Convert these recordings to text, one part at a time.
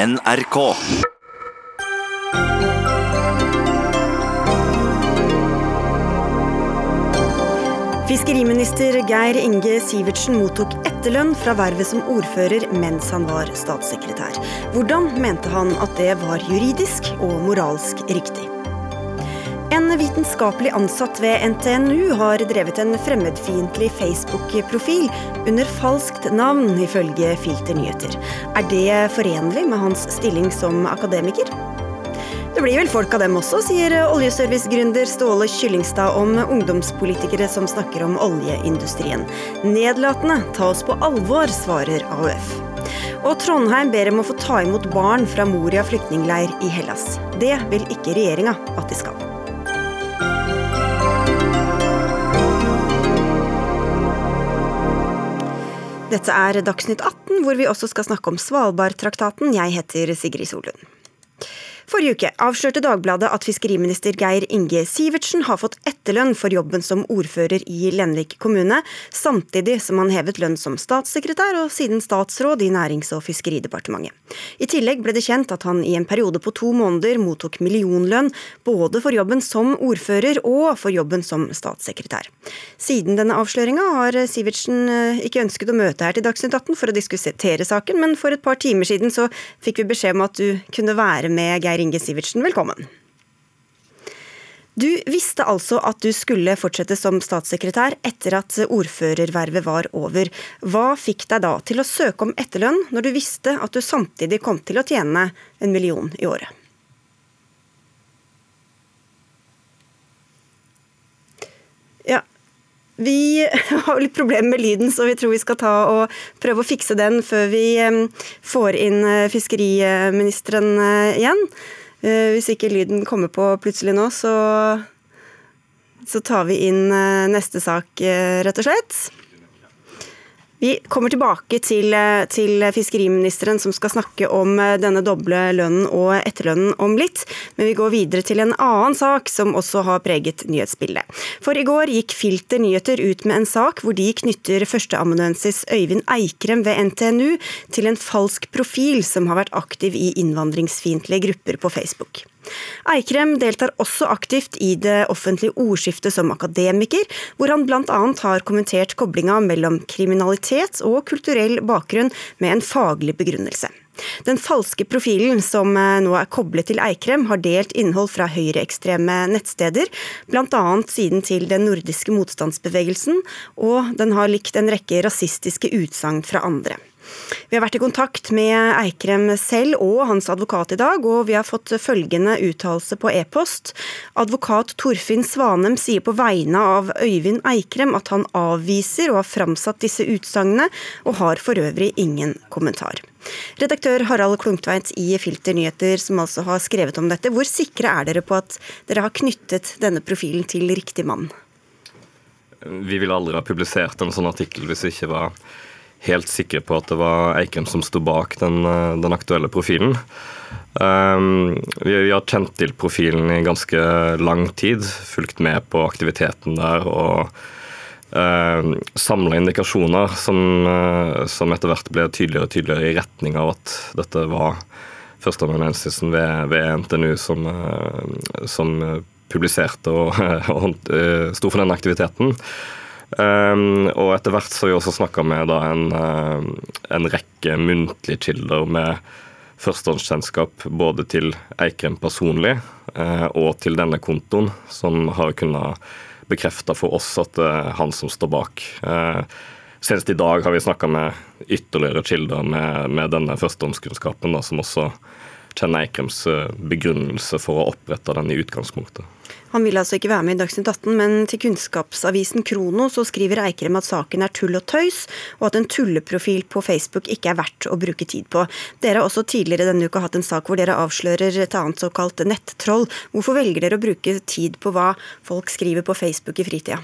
NRK. Fiskeriminister Geir Inge Sivertsen mottok etterlønn fra vervet som ordfører mens han var statssekretær. Hvordan mente han at det var juridisk og moralsk riktig? En vitenskapelig ansatt ved NTNU har drevet en fremmedfiendtlig Facebook-profil under falskt navn, ifølge Filter Nyheter. Er det forenlig med hans stilling som akademiker? Det blir vel folk av dem også, sier oljeservicegründer Ståle Kyllingstad om ungdomspolitikere som snakker om oljeindustrien. Nedlatende, ta oss på alvor, svarer AUF. Og Trondheim ber om å få ta imot barn fra Moria flyktningleir i Hellas. Det vil ikke regjeringa at de skal. Dette er Dagsnytt 18, hvor vi også skal snakke om Svalbardtraktaten. Jeg heter Sigrid Solund. Forrige uke avslørte Dagbladet at fiskeriminister Geir Inge Sivertsen har fått etterlønn for jobben som ordfører i Lenvik kommune, samtidig som han hevet lønn som statssekretær og siden statsråd i Nærings- og fiskeridepartementet. I tillegg ble det kjent at han i en periode på to måneder mottok millionlønn, både for jobben som ordfører og for jobben som statssekretær. Siden denne avsløringa har Sivertsen eh, ikke ønsket å møte her til Dagsnytt 18 for å diskutere saken, men for et par timer siden så fikk vi beskjed om at du kunne være med Geir Inge Sivertsen, velkommen. Du visste altså at du skulle fortsette som statssekretær etter at ordførervervet var over. Hva fikk deg da til å søke om etterlønn, når du visste at du samtidig kom til å tjene en million i året? Ja, vi har litt problemer med lyden, så vi tror vi skal ta og prøve å fikse den før vi får inn eh, fiskeriministeren eh, igjen. Eh, hvis ikke lyden kommer på plutselig nå, så, så tar vi inn neste sak, rett og slett. Vi kommer tilbake til, til, fiskeriministeren som skal snakke om denne doble lønnen og etterlønnen om litt, men vi går videre til en annen sak som også har preget nyhetsbildet. For i går gikk Filter Nyheter ut med en sak hvor de knytter førsteamanuensis Øyvind Eikrem ved NTNU til en falsk profil som har vært aktiv i innvandringsfiendtlige grupper på Facebook. Eikrem deltar også aktivt i det offentlige ordskiftet som akademiker, hvor han bl.a. har kommentert koblinga mellom kriminalitet og kulturell bakgrunn med en faglig begrunnelse. Den falske profilen som eh, nå er koblet til Eikrem, har delt innhold fra høyreekstreme nettsteder, bl.a. siden til den nordiske motstandsbevegelsen, og den har likt en rekke rasistiske utsagn fra andre. Vi har vært i kontakt med Eikrem selv og hans advokat i dag, og vi har fått følgende uttalelse på e-post. Advokat Torfinn Svanem sier på vegne av Øyvind Eikrem at han avviser og har framsatt disse utsagnene, og har for øvrig ingen kommentar. Redaktør Harald Klungtveit i Filter Nyheter, som altså har skrevet om dette. Hvor sikre er dere på at dere har knyttet denne profilen til riktig mann? Vi ville aldri ha publisert en sånn artikkel hvis det ikke var helt sikre på at det var Eikrem som sto bak den, eh, den aktuelle profilen. Um, vi, vi, har kjent til profilen i ganske lang tid, fulgt med på aktiviteten der og uh, ehm, samla indikasjoner som, uh, som, etter hvert ble tydeligere og tydeligere i retning av at dette var førsteamanuensisen ved, ved NTNU som, uh, som publiserte og, og sto for den aktiviteten. Um, og etter hvert så har vi også snakka med da, en, uh, en, rekke muntlige kilder med førstehåndskjennskap både til Eikrem personlig uh, og til denne kontoen, som har kunnet bekrefte for oss at det er han som står bak. Uh, senest i dag har vi snakka med ytterligere kilder med, med denne førstehåndskunnskapen, som også kjenner Eikrems begrunnelse for å opprette den i utgangspunktet. Han vil altså ikke være med i Dagsnytt 18, men til kunnskapsavisen Krono så skriver Eikrem at saken er tull og tøys, og at en tulleprofil på Facebook ikke er verdt å bruke tid på. Dere har også tidligere denne uka hatt en sak hvor dere avslører et annet såkalt nettroll. Hvorfor velger dere å bruke tid på hva folk skriver på Facebook i fritida?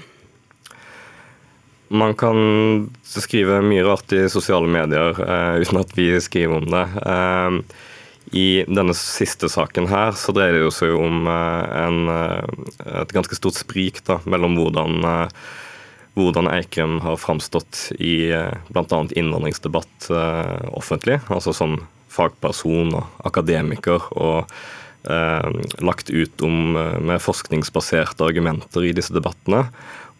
Man kan skrive mye rart i sosiale medier uh, uten at vi skriver om det. Uh, i denne siste saken her så dreier det seg om eh, en, eh, et ganske stort sprik da, mellom hvordan, eh, hvordan Eikrem har framstått i bl.a. innvandringsdebatt offentlig, altså som fagperson og akademiker og eh, lagt ut om med forskningsbaserte argumenter i disse debattene.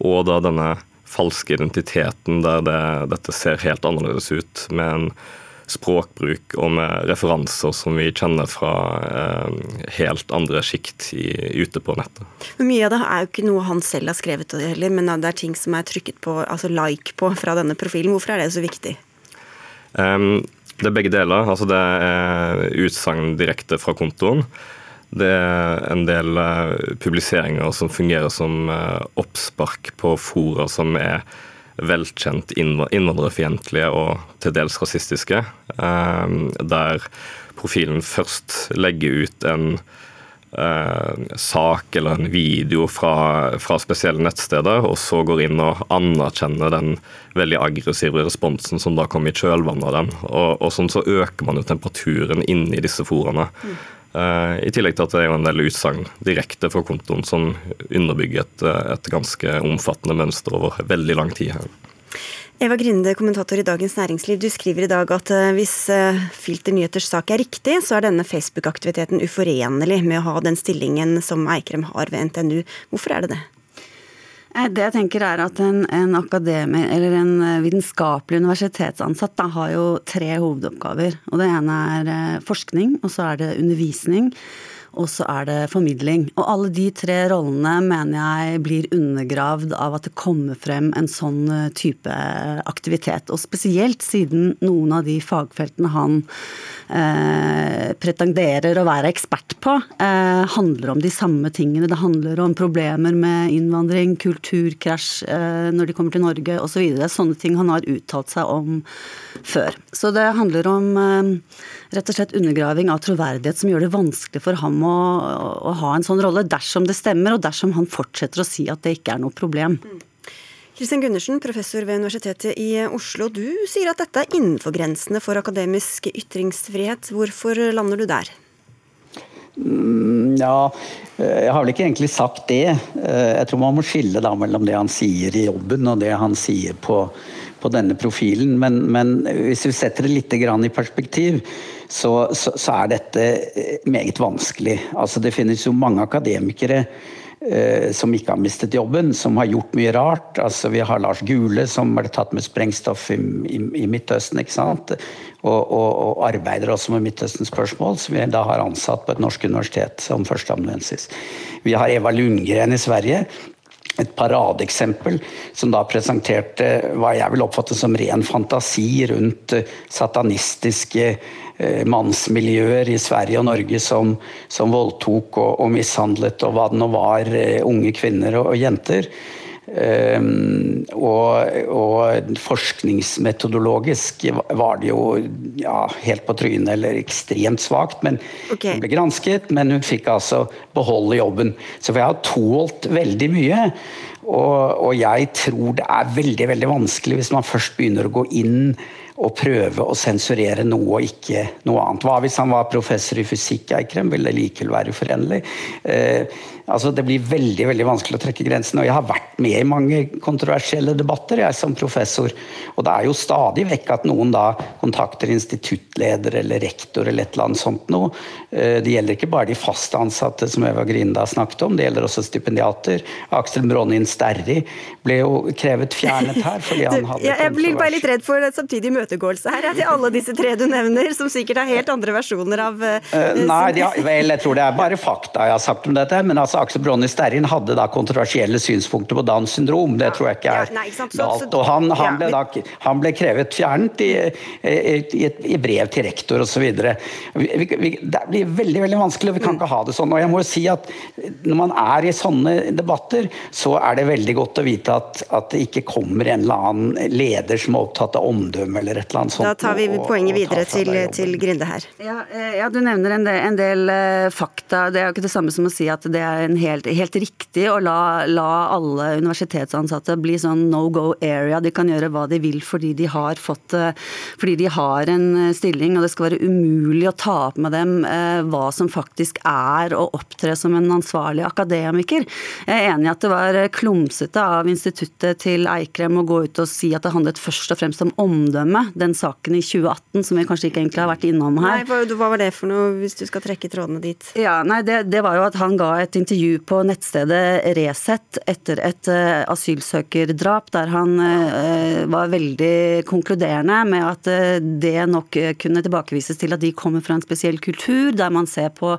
Og da denne falske identiteten der det, dette ser helt annerledes ut, med en språkbruk og med referanser som vi kjenner fra eh, helt andre sjikt ute på nettet. Men Mye av det er jo ikke noe han selv har skrevet heller, men det er ting som er trykket på, altså like på fra denne profilen. Hvorfor er det så viktig? Um, det er begge deler. Altså det er utsagn direkte fra kontoen. Det er en del uh, publiseringer som fungerer som uh, oppspark på fora som er velkjent innvandrerfiendtlige og til dels rasistiske. Um, der profilen først legger ut en uh, sak eller en video fra, fra, spesielle nettsteder, og så går inn og anerkjenner den veldig aggressive responsen som da kom i kjølvannet av den. Og, og sånn så øker man jo temperaturen inni disse foraene. Mm. Uh, I tillegg til at det er en del utsagn direkte fra kontoen som underbygger et, et ganske omfattende mønster over veldig lang tid. her. Eva Grinde, kommentator i Dagens Næringsliv. Du skriver i dag at eh, hvis eh, Filter Nyheters sak er riktig, så er denne Facebook-aktiviteten uforenlig med å ha den stillingen som Eikrem har ved NTNU. Hvorfor er det det? Eh, det jeg tenker er at En, en akademi, eller en vitenskapelig universitetsansatt da, har jo tre hovedoppgaver. og Det ene er forskning, og så er det undervisning og så er det formidling. Og alle de tre rollene mener jeg blir undergravd av at det kommer frem en sånn eh, type aktivitet. Og spesielt siden noen av de fagfeltene han eh, pretenderer å være ekspert på, eh, handler om de samme tingene. Det handler om problemer med innvandring, kulturkrasj eh, når de kommer til Norge osv. Så. Sånne ting han har uttalt seg om før. Så det handler om eh, rett og slett undergraving av troverdighet som gjør det vanskelig for ham å, å, ha en sånn rolle, dersom det stemmer, og dersom han fortsetter å si at det ikke er noe problem. Kristian Gundersen, professor ved Universitetet i Oslo. Du sier at dette er innenfor grensene for akademisk ytringsfrihet. Hvorfor lander du der? Mm, ja, jeg har vel ikke egentlig sagt det. Eh, jeg tror man må skille da mellom det han sier i jobben og det han sier på, på denne profilen. Men, men, hvis vi setter det litt i perspektiv, så, så, så, er dette eh, meget vanskelig. Altså, det finnes jo mange akademikere eh, som ikke har mistet jobben, som har gjort mye rart. Altså, vi har Lars Gule som ble tatt med sprengstoff i, i, i Midtøsten. ikke sant? Og, og, og, arbeider også med Midtøsten-spørsmål, som vi da har ansatt på et norsk universitet som førsteamanuensis. Vi har Eva Lundgren i Sverige, et paradeeksempel som da presenterte hva jeg vil oppfatte som ren fantasi rundt eh, satanistiske Eh, mannsmiljøer i Sverige og Norge som, som voldtok og, og, mishandlet, og hva det nå var, eh, unge kvinner og, og jenter. Um, og, og, forskningsmetodologisk var det jo ja, helt på trynet, eller ekstremt svakt. Men okay. hun ble gransket, men hun fikk altså beholde jobben. Så vi har tålt veldig mye. Og, og jeg tror det er veldig, veldig vanskelig hvis man først begynner å gå inn å prøve å sensurere noe og ikke noe annet. Hva hvis han var professor i fysikk, Eikrem? Vil det likevel være uforenlig? Eh, altså Det blir veldig veldig vanskelig å trekke grensen. og Jeg har vært med i mange kontroversielle debatter jeg som professor. Og det er jo stadig vekk at noen da kontakter instituttleder eller rektor eller et eller annet sånt noe. Eh, det gjelder ikke bare de fast ansatte som Eva Grinda snakket om, det gjelder også stipendiater. Aksel Bronin Sterri ble jo krevet fjernet her fordi han hadde Jeg blir bare litt redd for det samtidig møtegåelse, imøtegåelse her til alle disse tre du nevner, som sikkert har helt andre versjoner av uh, Nei, ja, vel, jeg tror det er bare fakta jeg har sagt om dette. Men altså, Aksel Bronny Sterrin hadde da kontroversielle synspunkter på Downs syndrom. Det tror jeg ikke er ja, galt. Og han, han, ble da, han, ble krevet fjernet i, i, et, i brev til rektor osv. Det blir veldig veldig vanskelig, og vi kan mm. ikke ha det sånn. Og jeg må jo si at Når man er i sånne debatter, så er det veldig godt å vite at, at det ikke kommer en eller annen leder som er opptatt av omdømme eller et eller annet sånt. Da tar vi poenget videre til, til Grinde her. Ja, eh, ja, du nevner en del, en del, eh, fakta. Det er jo ikke det samme som å si at det er helt, helt, riktig å la, la, alle universitetsansatte bli sånn no go area. De kan gjøre hva de vil fordi de har fått eh, fordi de har en stilling, og det skal være umulig å ta opp med dem hva som faktisk er å opptre som en ansvarlig akademiker. Jeg er enig i at det var klumsete av instituttet til Eikrem å gå ut og si at det handlet først og fremst om omdømme. den saken i 2018 som vi kanskje ikke egentlig har vært innom her. Nei, hva var det for noe, hvis du skal trekke trådene dit? Ja, nei, det, det var jo at han ga et intervju på nettstedet Resett etter et uh, asylsøkerdrap, der han uh, var veldig konkluderende med at uh, det nok kunne tilbakevises til at de kommer fra en spesiell kultur, der man ser på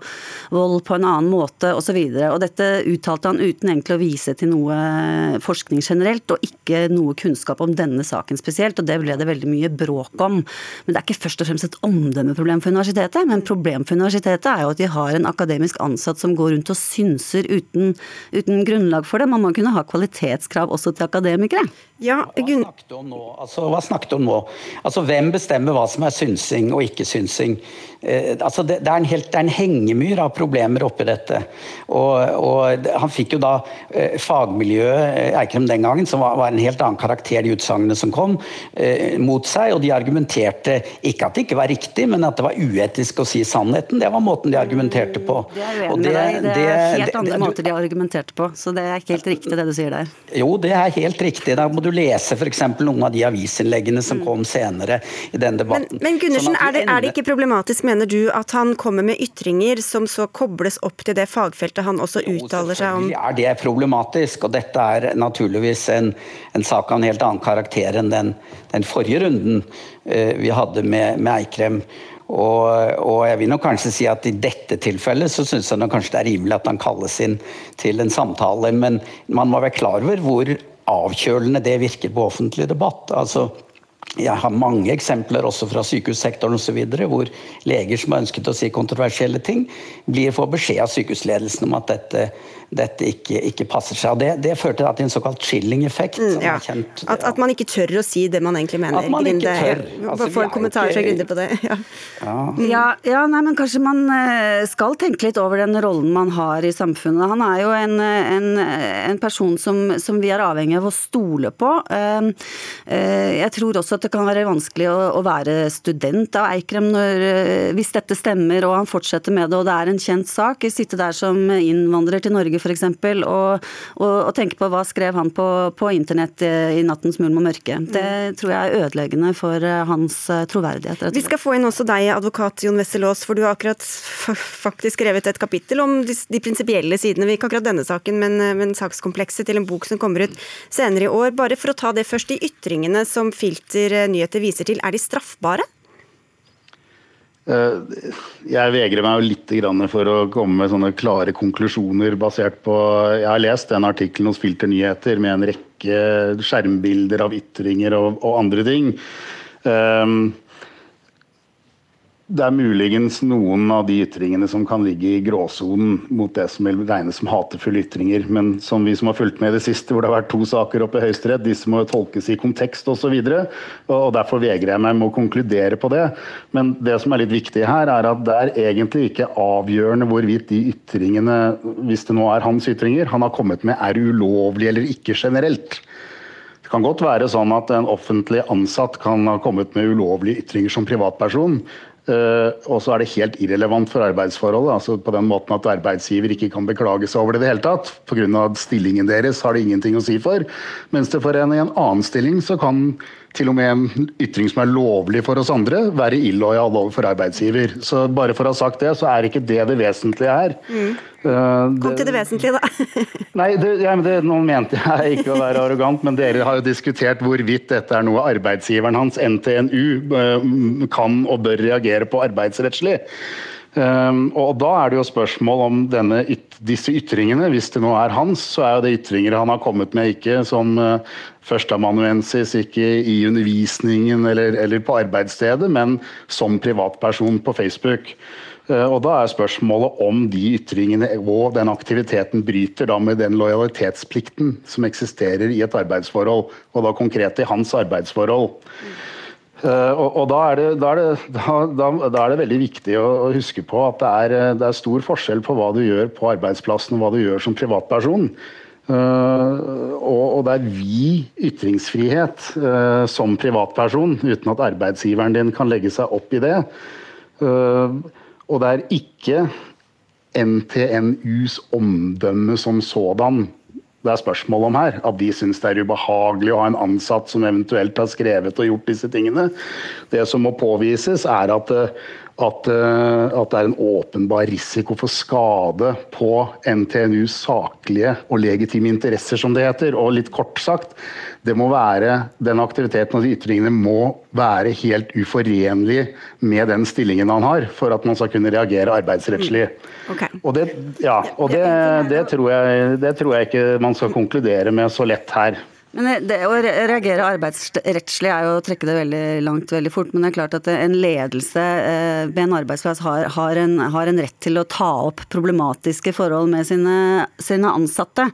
vold på en annen måte osv. Dette uttalte han uten egentlig å vise til noe forskning generelt, og ikke noe kunnskap om denne saken spesielt. og Det ble det veldig mye bråk om. Men det er ikke først og fremst et omdømmeproblem for universitetet. Men problemet for universitetet er jo at de har en akademisk ansatt som går rundt og synser uten, uten grunnlag for det. Man må kunne ha kvalitetskrav også til akademikere. Ja, Gunn... Hva snakket du om nå? Altså, hva snakket du om nå? Altså, hvem bestemmer hva som er synsing og ikke synsing? Eh, altså, det, det, er helt, det, er en hengemyr av problemer oppi dette. Og, og han fikk jo da eh, fagmiljøet eh, Eikrem den gangen, som var, var, en helt annen karakter, de utsagnene som kom, eh, mot seg. Og de argumenterte ikke at det ikke var riktig, men at det var uetisk å si sannheten. Det var måten de argumenterte på. Det er uenig med deg. Det er helt andre måter de argumenterte på. Så det er ikke helt riktig det du sier der. Jo, det er helt riktig. Da må du lese f.eks. noen av de avisinnleggene som mm. kom senere i den debatten. Men, men Gundersen, sånn er, er, det, ikke problematisk, mener du, at han kommer med ytringer som så kobles opp til det fagfeltet han også jo, uttaler seg om? er det problematisk, og dette er naturligvis en, en sak av en helt annen karakter enn den, den forrige runden uh, vi hadde med, med Eikrem. Og, og, jeg vil nok kanskje si at i dette tilfellet så syns jeg kanskje det er rimelig at han kalles inn til en samtale, men man må være klar over hvor avkjølende det virker på offentlig debatt. Altså, jeg har mange eksempler også fra sykehussektoren osv. hvor leger som har ønsket å si kontroversielle ting, blir får beskjed av sykehusledelsen om at dette dette ikke, ikke passer seg. Og det, det førte til en såkalt chilling-effekt. Mm, ja. at, at, man ikke tør å si det man egentlig mener. At man ikke tør. Altså, Få en kommentar fra Grunde på det. Ja. Ja. Ja, ja. nei, men kanskje man eh, skal tenke litt over den rollen man har i samfunnet. Han er jo en, en, en person som, som, vi er avhengig av å stole på. Eh, eh, jeg tror også at det kan være vanskelig å, å være student av Eikrem når, hvis dette stemmer og han fortsetter med det og det er en kjent sak. Sitte der som innvandrer til Norge Norge f.eks. Og, og, og tenke på hva skrev han på, på internett i nattens mulm og mørke. Det tror jeg er ødeleggende for eh, hans eh, troverdighet. Vi skal få inn også deg, advokat Jon Wessel-Aas, for du har akkurat faktisk skrevet et kapittel om de, de prinsipielle sidene ved ikke akkurat denne saken, men, eh, men sakskomplekset til en bok som kommer ut senere i år. Bare for å ta det først, de ytringene som Filter nyheter viser til, er de straffbare? Eh, jeg vegrer meg jo litt for å komme med sånne klare konklusjoner basert på Jeg har lest den artikkelen hos Filter Nyheter med en rekke skjermbilder av ytringer og, og andre ting. Um, det er muligens noen av de ytringene som kan ligge i gråsonen mot det som vil regnes som hatefulle ytringer. Men som vi som har fulgt med i det siste, hvor det har vært to saker oppe i Høyesterett, disse må tolkes i kontekst osv. Og derfor vegrer jeg meg med å konkludere på det. Men det som er litt viktig her, er at det er egentlig ikke avgjørende hvorvidt de ytringene, hvis det nå er hans ytringer, han har kommet med, er ulovlige eller ikke generelt. Det kan godt være sånn at en offentlig ansatt kan ha kommet med ulovlige ytringer som privatperson, og så er det helt irrelevant for arbeidsforholdet. altså På den måten at arbeidsgiver ikke kan beklage seg over det i det hele tatt. Pga. stillingen deres har det ingenting å si for. Mens det for en i en annen stilling så kan til og med en ytring som er lovlig for oss andre, være illojal overfor arbeidsgiver. Så bare for å ha sagt det, så er ikke det det vesentlige her. Mm. Uh, Kom til det vesentlige, da. nei, det, ja, det, nå mente jeg ikke å være arrogant, men dere har jo diskutert hvorvidt dette er noe arbeidsgiveren hans, NTNU, uh, kan og bør reagere på arbeidsrettslig. Um, og da er det jo spørsmål om denne, disse ytringene, hvis det nå er hans, så er jo det ytringer han har kommet med ikke som uh, førsteamanuensis, ikke i undervisningen eller, eller, på arbeidsstedet, men som privatperson på Facebook. Uh, og da er spørsmålet om de ytringene og den aktiviteten bryter da med den lojalitetsplikten som eksisterer i et arbeidsforhold, og da konkret i hans arbeidsforhold. Uh, og, og da, er det, da, er det, da, da, er det, veldig viktig å, å huske på at det er, det er, stor forskjell på hva du gjør på arbeidsplassen og hva du gjør som privatperson. Uh, og, og, det er vi ytringsfrihet uh, som privatperson, uten at arbeidsgiveren din kan legge seg opp i det. og det er ikke NTNUs omdømme som sådan det er spørsmål om her. At de syns det er ubehagelig å ha en ansatt som eventuelt har skrevet og gjort disse tingene. Det som må påvises, er at, at, at det er en åpenbar risiko for skade på NTNUs saklige og legitime interesser, som det heter. Og litt kort sagt, det må være, den aktiviteten og de ytringene må være helt uforenlig med den stillingen han har, for at man skal kunne reagere arbeidsrettslig. Mm. Okay. Og, det, ja, og det, det, tror jeg, det tror jeg ikke man skal konkludere med så lett her. Men det Å reagere arbeidsrettslig er jo å trekke det veldig langt veldig fort. Men det er klart at en ledelse eh, ved en arbeidsplass har, har, en, har en, rett til å ta opp problematiske forhold med sine, sine ansatte.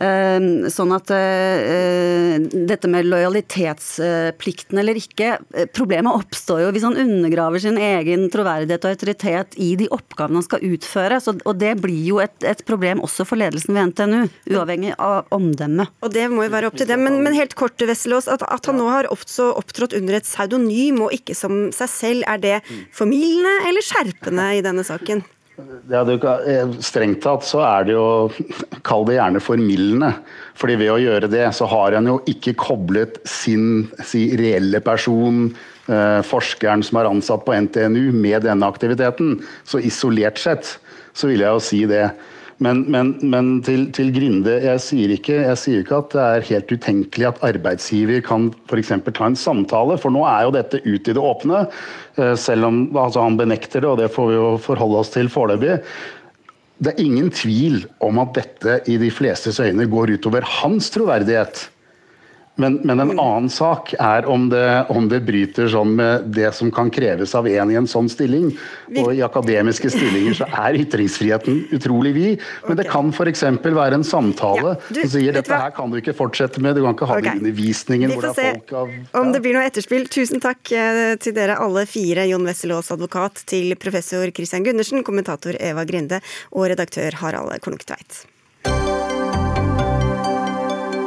Eh, sånn at eh, dette med lojalitetsplikten eller ikke Problemet oppstår jo hvis han undergraver sin egen troverdighet og autoritet i de oppgavene han skal utføre. Så, og det blir jo et, et problem også for ledelsen ved NTNU, uavhengig av omdømme. Og det må jo være opp til det. Men, men helt kort, Vesselås, at, at, han nå har også opptrådt under et pseudonym og ikke som seg selv, er det formildende eller skjerpende i denne saken? Ja, du, eh, strengt tatt så er det jo Kall det gjerne formildende. Fordi ved å gjøre det, så har han jo ikke koblet sin si, reelle person, eh, forskeren som er ansatt på NTNU, med denne aktiviteten. Så isolert sett så vil jeg jo si det. Men, men, men til, til, Grinde, jeg sier, ikke, jeg sier ikke at det er helt utenkelig at arbeidsgiver kan f.eks. ta en samtale, for nå er jo dette ut i det åpne. Eh, selv om altså, han benekter det, og det får vi jo forholde oss til foreløpig. Det er ingen tvil om at dette i de flestes øyne går utover hans troverdighet. Men, men, en annen sak er om det, om det, bryter sånn med det som kan kreves av en i en sånn stilling. Og i akademiske stillinger så er ytringsfriheten utrolig vid. Men det kan f.eks. være en samtale ja, du, som sier dette her kan du ikke fortsette med, du kan ikke ha okay. undervisningen Vi får se folk av ja. Om det blir noe etterspill. Tusen takk eh, til dere alle fire, Jon Wesselås advokat, til professor Christian Gundersen, kommentator Eva Grinde og redaktør Harald Konuktveit.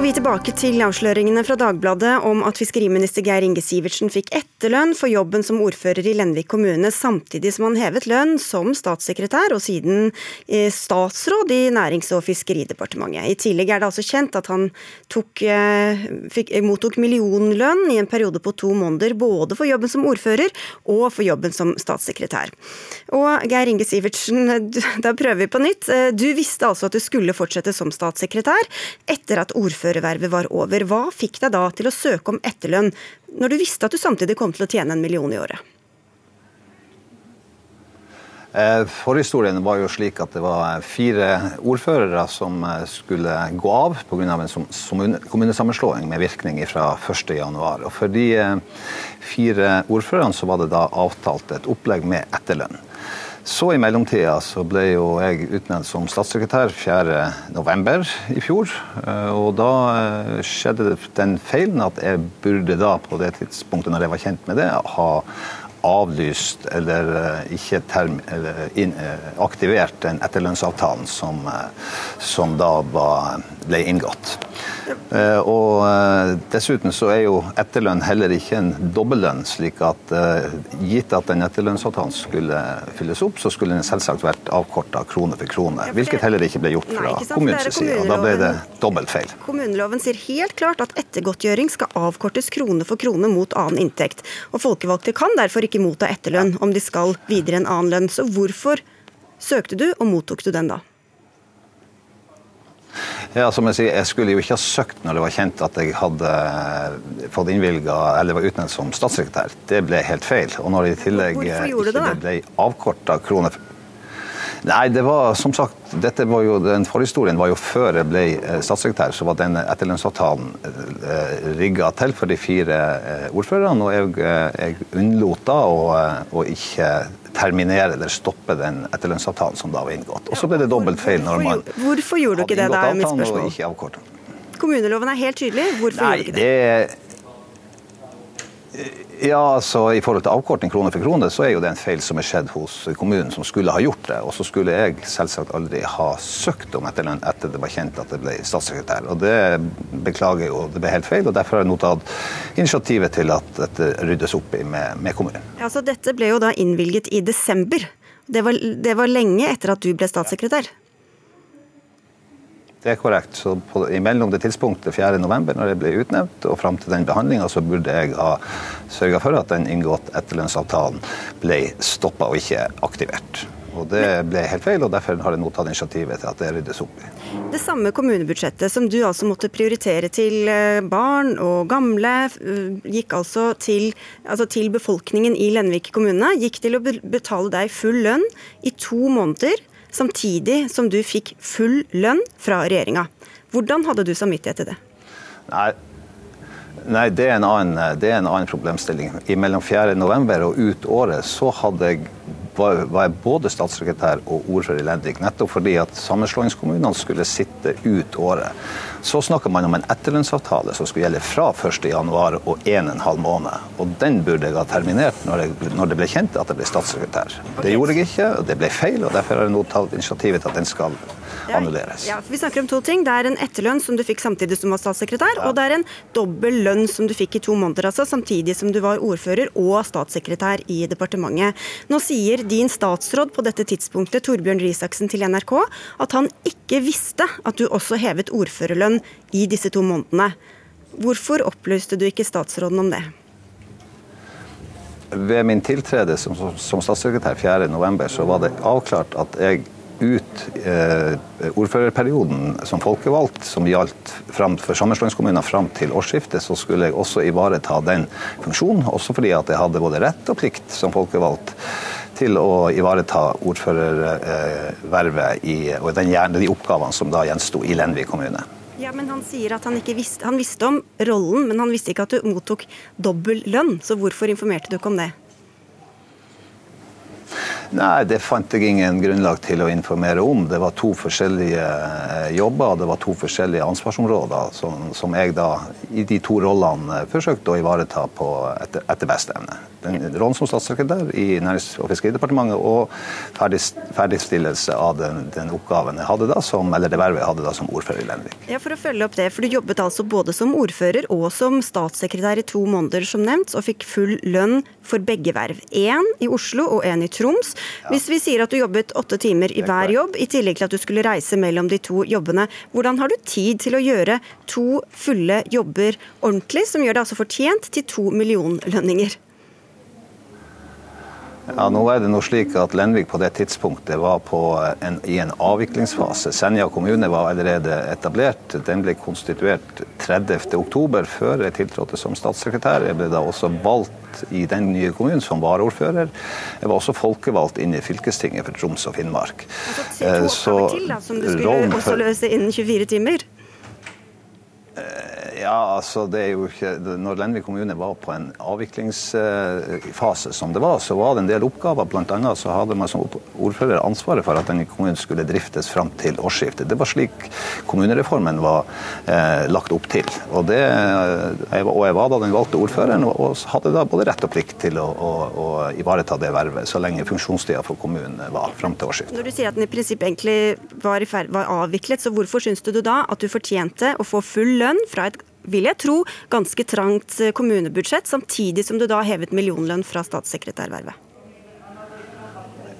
Skal vi tilbake til avsløringene fra Dagbladet om at fiskeriminister Geir Inge Sivertsen fikk etterlønn for jobben som ordfører i Lenvik kommune, samtidig som han hevet lønn som statssekretær og siden eh, statsråd i Nærings- og fiskeridepartementet. I tillegg er det altså kjent at han tok, eh, fikk, eh, mottok millionlønn i en periode på to måneder, både for jobben som ordfører og for jobben som statssekretær. Og Geir Inge Sivertsen, da prøver vi på nytt. Du visste altså at du skulle fortsette som statssekretær etter at ordfører ordførervervet var over. Hva fikk deg da til å søke om etterlønn, når du visste at du samtidig kom til å tjene en million i året? Eh, forhistorien var jo slik at det var fire ordførere som eh, skulle gå av pga. en kommunesammenslåing med virkning fra 1.1. For de eh, fire ordførerne så var det da avtalt et opplegg med etterlønn. Så i mellomtida så ble jo jeg utnevnt som statssekretær 4.11. i fjor. Eh, og da eh, skjedde den feilen at jeg burde da, på det tidspunktet når jeg var kjent med det, ha avlyst eller eh, ikke term, eller in, aktivert den etterlønnsavtalen som, som da ble inngått. Eh, og eh, Dessuten så er jo etterlønn heller ikke en dobbeltlønn, slik at eh, Gitt at den etterlønnsavtalen skulle fylles opp, så skulle den selvsagt vært avkorta krone for krone. Hvilket heller ikke ble gjort fra kommunens side. og Da ble det dobbelt feil. Kommuneloven sier helt klart at ettergodtgjøring skal avkortes krone for krone mot annen inntekt. Og Folkevalgte kan derfor ikke motta etterlønn om de skal videre en annen lønn. Så hvorfor søkte du, og mottok du den da? Ja, som Jeg sier, jeg skulle jo ikke ha søkt når det var kjent at jeg hadde eh, fått innvilga eller var utnevnt som statssekretær. Det ble helt feil. Og når det i tillegg ikke det ble avkorta kroner Nei, det var som sagt, dette var jo, den forhistorien var jo før jeg ble eh, statssekretær. Så var den etterlønnsavtalen eh, rigga til for de fire ordførerne. Og jeg, jeg unnlot da å, å ikke terminere eller stoppe den etterlønnsavtalen som da var inngått. Og så ble det dobbelt feil når man Hvorfor gjorde du ikke det, da, mitt spørsmål. Kommuneloven er helt tydelig. Hvorfor Nei, gjorde du ikke det? det Ja, altså I forhold til avkorting krone for krone, så er jo det en feil som er skjedd hos kommunen, som skulle ha gjort det. Og så skulle jeg selvsagt aldri ha søkt om etterlønn etter det var kjent at det ble statssekretær. Og det beklager jeg jo, det ble helt feil. og Derfor har jeg nå tatt initiativet til at dette ryddes opp i med, med kommunen. Ja, så Dette ble jo da innvilget i desember. Det var, det var lenge etter at du ble statssekretær? Det er korrekt. Så på, Mellom det tidspunktet 4.11, når jeg ble utnevnt, og fram til den behandlinga, så burde jeg ha sørga for at den inngått etterlønnsavtalen ble stoppa og ikke aktivert. Og Det ble helt feil, og derfor har jeg nå tatt initiativet til at det ryddes opp i. Det samme kommunebudsjettet som du altså måtte prioritere til eh, barn og gamle, eh, gikk altså til, altså til befolkningen i Lenvik kommune, gikk til å betale deg full lønn i to måneder samtidig som du fikk full lønn fra regjeringa. Hvordan hadde du samvittighet til det? Nei, Nei det, er annen, det, er en annen, problemstilling. I mellom 4.11. og ut året så hadde jeg var, var jeg både statssekretær og ordfører i Lenvik, nettopp fordi at sammenslåingskommunene skulle sitte ut året. Så snakka man om en etterlønnsavtale som skulle gjelde fra 1.1 og 1 12 måned. Og den burde jeg ha terminert når, jeg, når, det ble kjent at jeg ble statssekretær. Det gjorde jeg ikke, og det ble feil, og derfor har jeg nå tatt initiativet til at den skal annulleres. Ja, vi snakker om to ting. Det er en etterlønn som du fikk samtidig som du var statssekretær, ja. og det er en dobbel lønn som du fikk i to måneder, altså samtidig som du var ordfører og statssekretær i departementet. Nå sier din statsråd på dette tidspunktet, Torbjørn Risaksen til NRK, at han ikke visste at du også hevet ordførerlønn i disse to månedene. Hvorfor opplyste du ikke statsråden om det? Ved min tiltrede som, som statssekretær 4.11. så var det avklart at jeg ut eh, ordførerperioden som folkevalgt, som gjaldt fram for sammenslåingskommuner fram til årsskiftet, så skulle jeg også ivareta den funksjonen. Også fordi at jeg hadde både rett og plikt som folkevalgt til å ivareta ordførervervet i, og den, de oppgavene som da gjensto i Lenvik kommune. Ja, men Han sier at han ikke visste, han visste om rollen, men han visste ikke at du mottok dobbel lønn. Så hvorfor informerte du ikke om det? Nei, det fant jeg ingen grunnlag til å informere om. Det var to forskjellige eh, jobber, det var to forskjellige ansvarsområder som, som jeg da i de to rollene forsøkte å ivareta på etter, etter beste evne. Den rollen som statssekretær i Nærings- og fiskeridepartementet og ferdig, ferdigstillelse av den, den, oppgaven jeg hadde da som, eller det vervet jeg hadde da som ordfører i Lenvik. Ja, For å følge opp det, for du jobbet altså både som ordfører og som statssekretær i to måneder, som nevnt, og fikk full lønn for begge verv. Én i Oslo og én i Troms. Hvis vi sier at du jobbet åtte timer i hver jobb, i tillegg til at du skulle reise mellom de to jobbene, hvordan har du tid til å gjøre to fulle jobber ordentlig, som gjør det altså fortjent til to millionlønninger? Ja, nå er det noe slik at Lenvik på det tidspunktet var en, i en avviklingsfase. Senja kommune var allerede etablert. Den ble konstituert 30.10, før jeg tiltrådte som statssekretær. Jeg ble da også valgt i den nye kommunen som varaordfører. Jeg var også folkevalgt inn i fylkestinget for Troms og Finnmark. Altså, to oppgaver til da, som du skulle også løse innen 24 timer? Ja, altså det er jo ikke, Når Lenvik kommune var på en avviklingsfase som det var, så var det en del oppgaver. Blant annet så hadde man som ordfører ansvaret for at denne kommunen skulle driftes fram til årsskiftet. Det var slik kommunereformen var eh, lagt opp til. Og, det, jeg, og jeg var da den valgte ordføreren og hadde da både rett og plikt til å, å, å ivareta det vervet så lenge funksjonstida for kommunen var fram til årsskiftet. Når du sier at den i prinsipp egentlig var, var avviklet, så hvorfor syns du da at du fortjente å få full lønn fra et vil jeg tro, ganske trangt kommunebudsjett, samtidig som du da hevet millionlønn fra statssekretærvervet?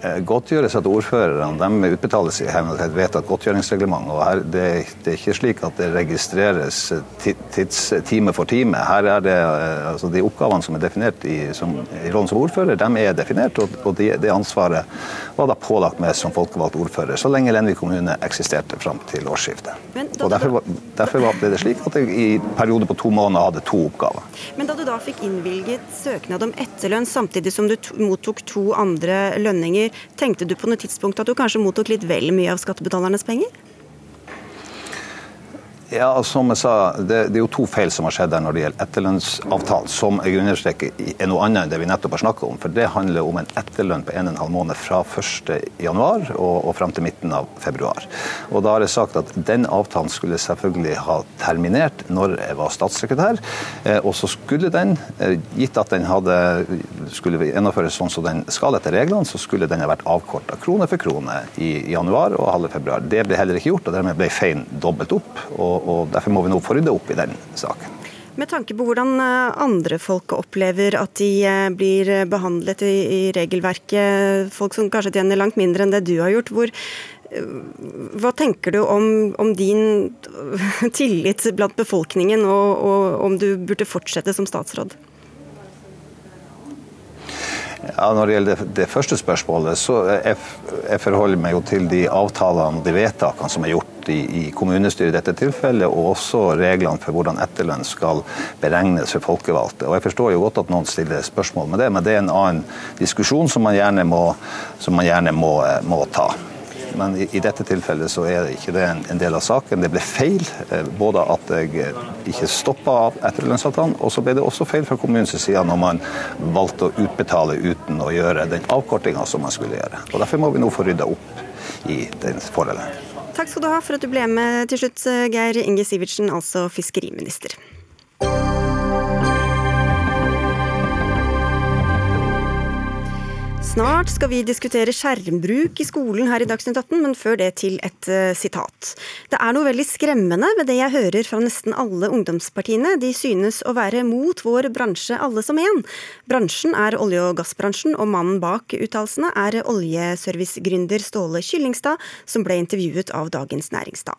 Godtgjøres godtgjørelse til ordførerne de utbetales i henhold til et vedtatt godtgjøringsreglement. og her, det, det, er ikke slik at det registreres tids, time for time. Her er det, eh, altså De oppgavene som er definert i, som, i rollen som ordfører, de er definert. Og, og det, det ansvaret var da pålagt meg som folkevalgt ordfører så lenge Lenvik kommune eksisterte fram til årsskiftet. Og Derfor, derfor ble det slik at jeg i periode på to måneder hadde to oppgaver. Men da du da fikk innvilget søknad om etterlønn samtidig som du mottok to andre lønninger, Tenkte du på noe tidspunkt at du kanskje mottok litt vel mye av skattebetalernes penger? Ja, som jeg sa, det, det, er jo to feil som har skjedd der når det gjelder etterlønnsavtalen, som jeg understreker er noe annet enn det vi nettopp har snakket om. For det handler om en etterlønn på 1,5 måned fra 1.1 og, og fram til midten av februar. Og da har jeg sagt at den avtalen skulle selvfølgelig ha terminert når jeg var statssekretær. Eh, og så skulle den, eh, gitt at den hadde, skulle gjennomføres sånn som den skal etter reglene, så skulle den ha vært avkorta krone for krone i januar og halve februar. Det ble heller ikke gjort, og dermed ble feilen dobbelt opp. og og, Derfor må vi nå få rydde opp i den saken. Med tanke på hvordan eh, andre folk opplever at de eh, blir behandlet i, regelverket, folk som kanskje tjener langt mindre enn det du har gjort, hvor, eh, hva tenker du om, om, din tillit blant befolkningen, og, og om du burde fortsette som statsråd? Ja, Når det gjelder det, første spørsmålet, så jeg, jeg forholder meg jo til de avtalene de vedtakene som er gjort i, i kommunestyret i dette tilfellet, og også reglene for hvordan etterlønn skal beregnes for folkevalgte. Og Jeg forstår jo godt at noen stiller spørsmål med det, men det er en annen diskusjon som man gjerne må, man gjerne må, må ta. Men i, dette tilfellet så er ikke det en, del av saken. Det ble feil. Eh, både at jeg eh, ikke stoppa etterlønnsavtalen, og så ble det også feil fra kommunens side når man valgte å utbetale uten å gjøre den avkortinga som man skulle gjøre. Og Derfor må vi nå få rydda opp i den forholdet. Takk skal du ha for at du ble med til slutt, Geir Inge Sivertsen, altså fiskeriminister. Snart skal vi diskutere skjermbruk i skolen her i Dagsnytt 18, men før det til et uh, sitat. Det er noe veldig skremmende ved det jeg hører fra nesten alle ungdomspartiene. De synes å være mot vår bransje alle som én. Bransjen er olje- og gassbransjen, og mannen bak uttalelsene er oljeservicegründer Ståle Kyllingstad, som ble intervjuet av Dagens Næringsliv.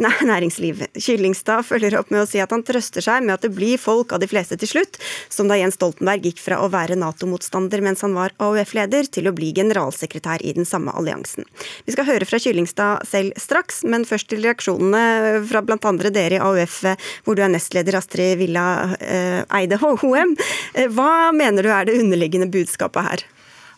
Nei, Næringsliv. Kyllingstad følger opp med å si at han trøster seg med at det blir folk av de fleste til slutt, som da Jens Stoltenberg gikk fra å være Nato-motstander mens han var AUF-leder, leder til å bli generalsekretær i den samme alliansen. Vi skal høre fra Kyllingstad selv straks, men først til reaksjonene fra bl.a. dere i AUF, hvor du er nestleder Astrid Villa eh, Eide HM. Eh, hva mener du er det underliggende budskapet her?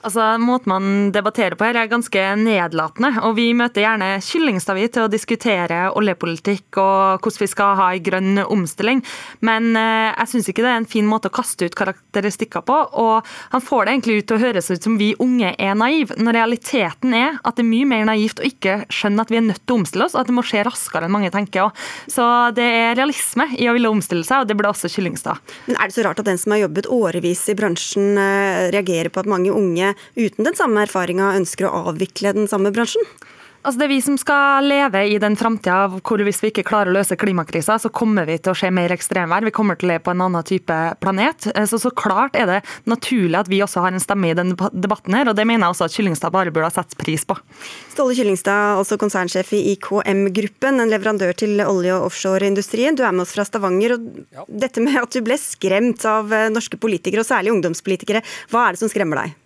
Altså, Måten man debatterer på her er ganske nedlatende. og Vi møter gjerne Kyllingstad til å diskutere oljepolitikk og hvordan vi skal ha en grønn omstilling. Men eh, jeg syns ikke det er en fin måte å kaste ut karakteristikker på. og Han får det egentlig ut til å høres ut som vi unge er naive, når realiteten er at det er mye mer naivt å ikke skjønne at vi er nødt til å omstille oss, og at det må skje raskere enn mange tenker. Også. Så det er realisme i å ville omstille seg, og det burde også Kyllingstad. Men Er det så rart at den som har jobbet årevis i bransjen, eh, reagerer på at mange unge uten den samme erfaringa ønsker å avvikle den samme bransjen? Altså Det er vi som skal leve i den framtida hvor hvis vi ikke klarer å løse klimakrisa, så kommer vi til å se mer ekstremvær. Vi kommer til å leve på en annen type planet. Eh, så så klart er det naturlig at vi også har en stemme i den debatten her, og det mener jeg også at Kyllingstad bare burde ha satt pris på. Ståle Kyllingstad, altså konsernsjef i IKM-gruppen, en leverandør til olje- og offshoreindustrien. Du er med oss fra Stavanger. og ja. Dette med at du ble skremt av eh, norske politikere, og særlig ungdomspolitikere, hva er det som skremmer deg?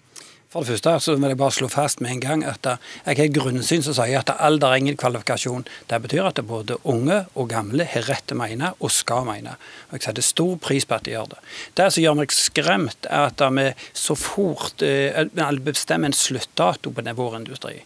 For det første så vil jeg bare slå fast med en gang at jeg har et grunnsyn som sier at alder er ingen kvalifikasjon. Det betyr at både unge og gamle har rett til å mene og skal mene. Og Jeg setter stor pris på at de gjør det. Det som gjør meg skremt, er at vi så fort eh, bestemmer en sluttdato på vår industri.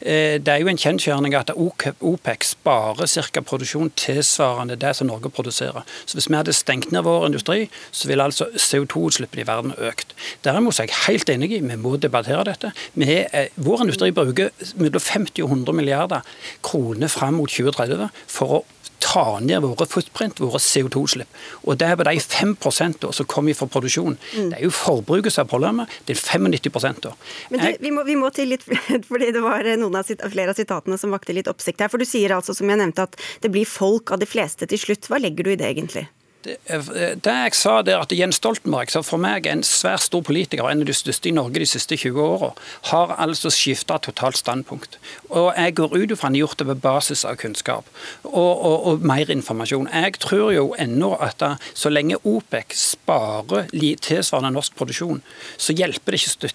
Eh, det er jo en kjensgjerning at OPEC sparer ca. produksjon tilsvarende det som Norge produserer. Så Hvis vi hadde stengt ned vår industri, så ville altså CO2-utslippene i verden økt. Derimot er jeg helt enig i vi må debattere dette. Vi er, vår industri bruker mellom 50 og 100 milliarder kroner fram mot 2030 for å ta ned våre footprint, våre CO2-utslipp. Og det er på de 5% som kommer fra produksjon. Mm. Det er jo forbruket som er problemet. Det er 95 da. Men du, vi, må, vi, må, til litt, fordi det var noen av, flere av sitatene som vakte litt oppsikt her. For du sier altså, som jeg nevnte, at det blir folk av de fleste til slutt. Hva legger du i det egentlig? Det, jeg sa der at Jens Stoltenberg, som for meg er en svært stor politiker, en av de største i Norge de siste 20 åra, har altså skifta totalt standpunkt. Og Jeg går ut ifra han har gjort det på basis av kunnskap og, og, og, mer informasjon. Jeg tror jo ennå at da, så lenge OPEC sparer tilsvarende norsk produksjon, så hjelper det ikke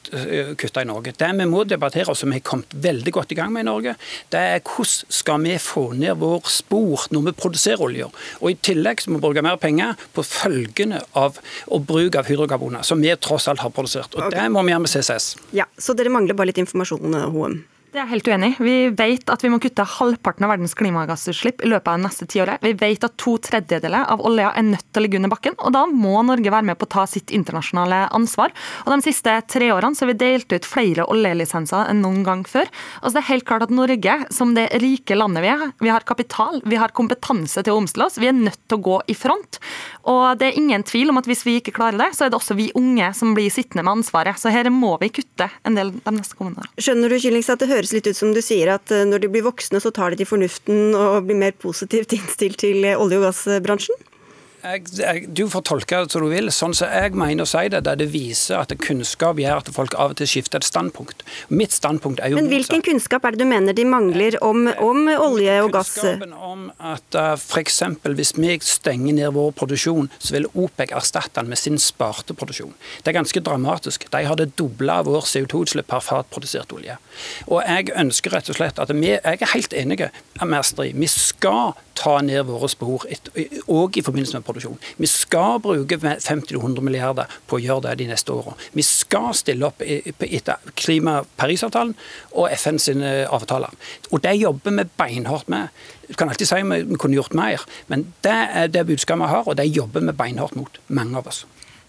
å kutte i Norge. Det vi må debattere, og som vi har kommet veldig godt i gang med i Norge, det er hvordan skal vi få ned vår spor når vi produserer olje. Og I tillegg så må vi bruke mer penger penger på følgene av og bruk av hydrokarboner, som vi tross alt har produsert. Og okay. Det må vi gjøre med CCS. Ja, Så dere mangler bare litt informasjon, HM? Det er helt uenig. Vi vet at vi må kutte halvparten av verdens klimagassutslipp i løpet av det neste tiåret. Vi vet at to tredjedeler av olja er nødt til å ligge under bakken, og da må Norge være med på å ta sitt internasjonale ansvar. Og De siste tre årene så har vi delt ut flere oljelisenser enn noen gang før. Altså Det er helt klart at Norge, som det rike landet vi er, vi har kapital, vi har kompetanse til å omstille oss, vi er nødt til å gå i front. Og det er ingen tvil om at hvis vi ikke klarer det, så er det også vi unge som blir sittende med ansvaret. Så her må vi kutte en del de neste kommende årene. Skjønner du, Kyllings, at det høres litt ut som du sier at eh, når de blir voksne, så tar de til fornuften og blir mer positivt innstilt til eh, olje- og gassbransjen? Jeg, jeg, du får tolke det som du vil. Sånn som jeg mener å si det, der det viser at kunnskap gjør at folk av og til skifter et standpunkt. Mitt standpunkt er jo Men hvilken motsatt. kunnskap er det du mener de mangler om, om olje og gass? Kunnskapen om at uh, f.eks. hvis vi stenger ned vår produksjon, så vil OPEC erstatte den med sin sparte produksjon. Det er ganske dramatisk. De har det doble av vår CO2-utslipp per fat produsert olje. Og jeg ønsker rett og slett at vi, jeg er helt enig med Astrid. Vi skal ta ned våre spor, òg i forbindelse med produksjon. Vi skal bruke 50-100 milliarder på å gjøre det de neste årene. Vi skal stille opp etter klima Parisavtalen og FN sine avtaler. Og det jobber vi beinhardt med. Du kan alltid si at vi kunne gjort mer, men det er det budskapet vi har, og det jobber vi beinhardt mot, mange av oss.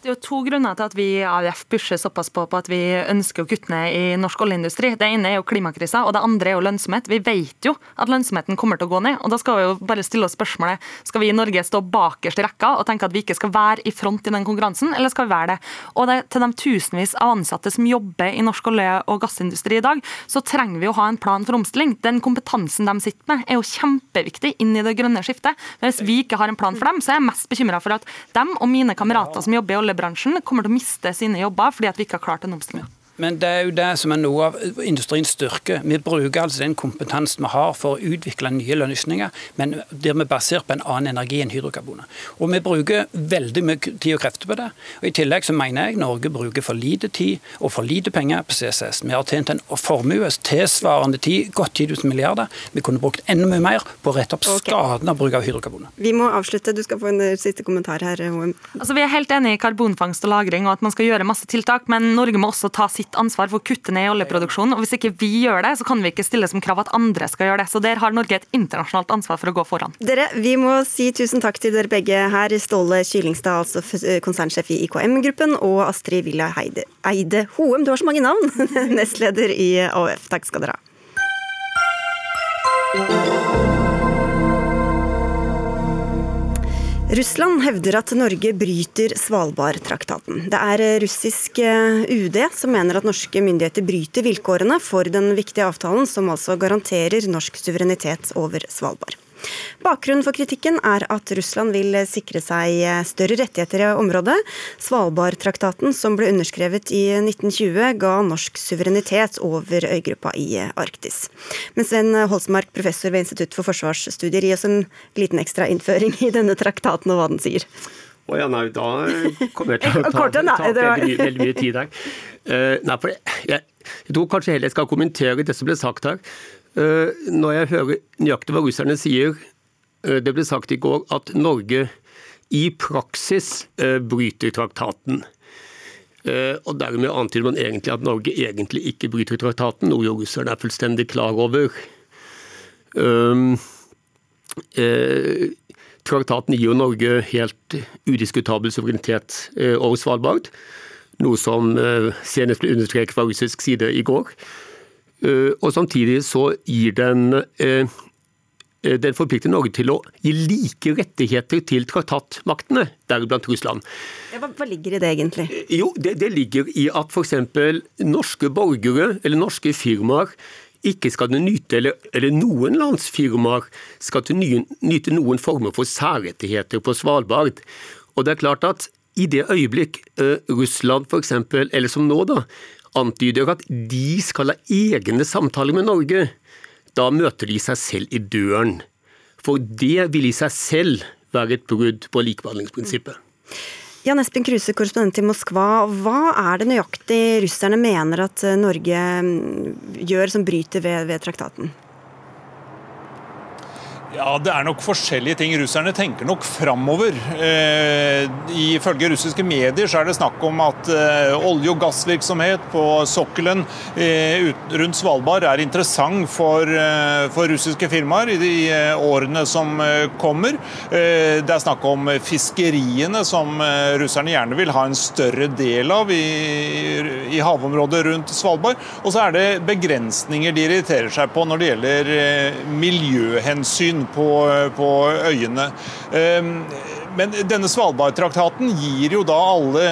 Det er jo to grunner til at vi i AUF pusher såpass på, på at vi ønsker å kutte ned i norsk oljeindustri. Det ene er jo klimakrisa, og det andre er jo lønnsomhet. Vi vet jo at lønnsomheten kommer til å gå ned. og Da skal vi jo bare stille oss spørsmålet skal vi i Norge stå bakerst i rekka og tenke at vi ikke skal være i front i den konkurransen, eller skal vi være det? Og det, til de tusenvis av ansatte som jobber i norsk olje- og gassindustri i dag, så trenger vi å ha en plan for omstilling. Den kompetansen de sitter med, er jo kjempeviktig inn i det grønne skiftet. Men hvis vi ikke har en plan for dem, så er jeg mest bekymra for at dem og mine kamerater som jobber i olje oljebransjen kommer til å miste sine jobber fordi vi ikke har klart den omstillingen. Men det er jo det som er noe av industriens styrke. Vi bruker altså den kompetansen vi har for å utvikle nye løsninger, men der vi er basert på en annen energi enn hydrokarboner. Og vi bruker veldig mye tid og krefter på det. Og I tillegg så mener jeg Norge bruker for lite tid og for lite penger på CCS. Vi har tjent en formue tilsvarende tid, godt 10 000 milliarder. Vi kunne brukt enda mye mer på å rette opp okay. skaden av bruk av hydrokarboner. Vi må avslutte. Du skal få en siste kommentar her, HM. Altså, vi er helt enig i karbonfangst og -lagring og at man skal gjøre masse tiltak, men Norge må også ta sitt sitt ansvar for å kutte ned i oljeproduksjonen. og Hvis ikke vi gjør det, så kan vi ikke stille som krav at andre skal gjøre det. Så Der har Norge et internasjonalt ansvar for å gå foran. Dere, Vi må si tusen takk til dere begge her. Ståle Kylingstad, altså konsernsjef i IKM-gruppen, og Astrid Villa Eide, Eide Hoem, du har så mange navn, nestleder i AUF. Takk skal dere ha. Russland hevder at Norge bryter Svalbardtraktaten. Det er russisk eh, UD som mener at norske myndigheter bryter vilkårene for den viktige avtalen, som altså garanterer norsk suverenitet over Svalbard. Bakgrunnen for kritikken er at Russland vil sikre seg større rettigheter i området. Svalbardtraktaten, som ble underskrevet i 1920, ga norsk suverenitet over øygruppa i Arktis. Men Sven Holsmark, professor ved Institutt for forsvarsstudier, gi oss en liten ekstra innføring i denne traktaten og hva den sier. Å oh ja, nei, da kommer jeg til å ta, ta veldig, veldig mye tid her. Uh, nei, for jeg, jeg tror kanskje heller jeg skal kommentere det som ble sagt her. Eh, når jeg hører nøyaktig hva russerne sier eh, Det ble sagt i går at Norge i praksis eh, bryter traktaten. Og Dermed antyder man egentlig at Norge egentlig ikke bryter traktaten, noe jo russerne er fullstendig klar over. Traktaten gir jo Norge helt udiskutabel suverenitet over Svalbard, noe som senest ble understreket fra russisk side i går. Eh, og samtidig så gir den eh, eh, den forplikter Norge til å gi like rettigheter til traktatmaktene, deriblant Russland. Hva, hva, ligger i det, egentlig? Jo, Det, det ligger i at f.eks. norske borgere eller norske firmaer ikke skal nyte, eller, eller noen lands firmaer skal nyte noen former for særrettigheter på Svalbard. Og det er klart at i det øyeblikk uh, Russland f.eks., eller som nå, da, antyder at de skal ha egne samtaler med Norge, da møter de seg selv i døren. For det vil i seg selv være et brudd på likebehandlingsprinsippet. Jan Espen Kruse, korrespondent i Moskva. Hva er det nøyaktig russerne mener at Norge mm, gjør som bryter ved, ved traktaten? Ja, Det er nok forskjellige ting. Russerne tenker nok framover. Eh, ifølge russiske medier så er det snakk om at eh, olje- og gassvirksomhet på sokkelen eh, rundt Svalbard er interessant for, eh, for, russiske firmaer i de eh, årene som eh, kommer. det er snakk om fiskeriene, som russerne gjerne vil ha en større del av i, i havområdet rundt Svalbard. Og så er det begrensninger de irriterer seg på når det gjelder miljøhensyn på, på øyene. Men denne Svalbardtraktaten gir jo da alle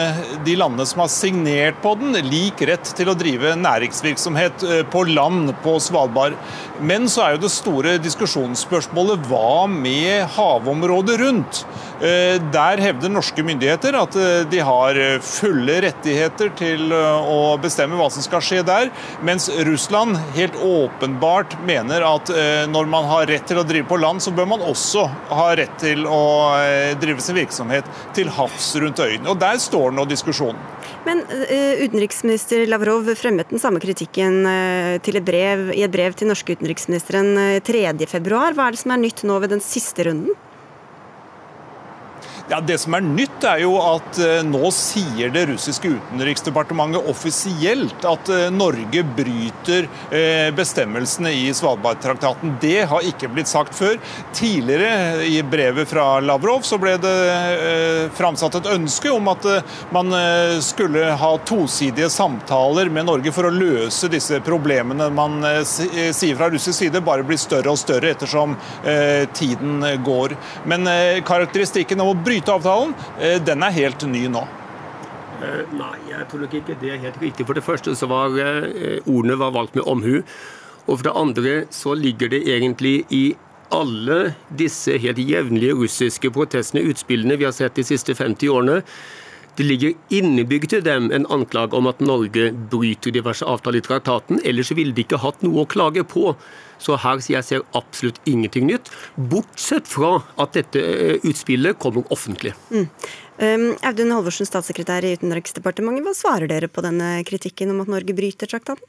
de landene som har signert på den, lik rett til å drive næringsvirksomhet eh, på land på Svalbard. Men så er jo det store diskusjonsspørsmålet hva med havområdet rundt? Eh, der hevder norske myndigheter at eh, de har fulle rettigheter til å bestemme hva som skal skje der, mens Russland helt åpenbart mener at når man har rett til å drive på land, så bør man også ha rett til å drive drive sin virksomhet til havs rundt øyene. Og Der står nå diskusjonen. Men uh, utenriksminister Lavrov fremmet den samme kritikken uh, et brev, i et brev til norske utenriksministeren uh, 3.2. Hva er det som er nytt nå ved den siste runden? Ja, Det som er nytt, er jo at eh, nå sier det russiske utenriksdepartementet offisielt at eh, Norge bryter eh, bestemmelsene i Svalbardtraktaten. Det har ikke blitt sagt før. Tidligere i brevet fra Lavrov så ble det framsatt et ønske om at man skulle ha tosidige samtaler med Norge for å løse disse problemene man sier fra russisk side bare blir større og større ettersom tiden går. Men karakteristikken om å bryte bryte eh, den er helt ny nå. Uh, nei, jeg tror nok ikke det er helt riktig. For det første så var uh, ordene var valgt med omhu. Og for det andre så ligger det egentlig i alle disse helt jevnlige russiske protestene, utspillene vi har sett de siste 50 årene, det ligger innebygd til dem en anklage om at Norge bryter diverse avtaler i traktaten, ellers ville de ikke hatt noe å klage på. Så her sier jeg ser absolutt ingenting nytt, bortsett fra at dette eh, utspillet kommer offentlig. Mm. Um, Audun Halvorsen, statssekretær i Utenriksdepartementet, hva svarer dere på denne kritikken om at Norge bryter traktaten?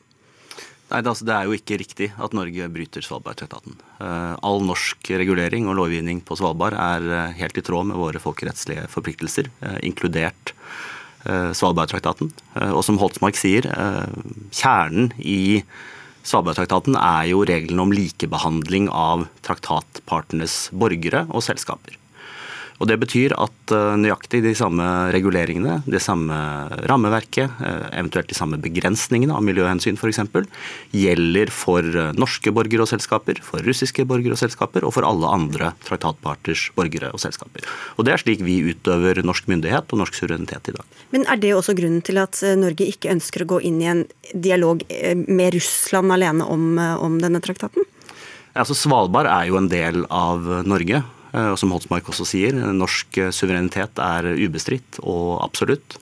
Nei, det, altså, det, er jo ikke riktig at Norge bryter Svalbardtraktaten. Uh, all norsk regulering og lovgivning på Svalbard er uh, helt i tråd med våre folkerettslige forpliktelser, uh, inkludert Svalbardtraktaten. Og som Holtsmark sier, kjernen i Svalbardtraktaten er jo reglene om likebehandling av traktatpartenes borgere og selskaper. Og Det betyr at eh, nøyaktig de samme reguleringene, det samme rammeverket, eh, eventuelt de samme begrensningene av miljøhensyn f.eks., gjelder for eh, norske borgere og selskaper, for russiske borgere og selskaper og for alle andre traktatparters borgere og selskaper. Og Det er slik vi utøver norsk myndighet og norsk suverenitet i dag. Men Er det også grunnen til at Norge ikke ønsker å gå inn i en dialog med Russland alene om, om denne traktaten? Altså Svalbard er jo en del av Norge. Eh, og som Holtsmark også sier, norsk suverenitet er ubestridt og absolutt.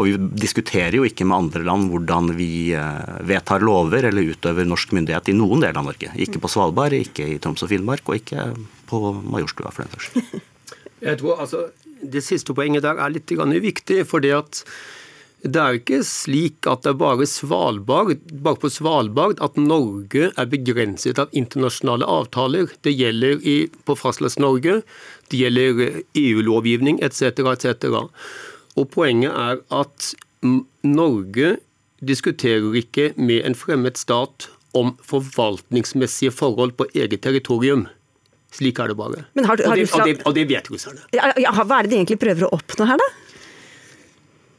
Og vi diskuterer jo ikke med andre land hvordan vi eh, vedtar lover eller utøver norsk myndighet i noen del av Norge. Ikke på Svalbard, ikke i Troms og Finnmark, og ikke på Majorstua for den saks skyld. Jeg tror altså, Det siste poenget der er litt viktig. fordi at det er ikke slik at det er bare, Svalbard, bare på Svalbard at Norge er begrenset av internasjonale avtaler. Det gjelder i, på Fastlands-Norge, det gjelder EU-lovgivning etc. etc. Og Poenget er at Norge diskuterer ikke med en fremmed stat om forvaltningsmessige forhold på eget territorium. Slik er det bare. Har, har og, det, og, det, og, det, vet russerne. Ja, hva er det de egentlig prøver å oppnå her, da?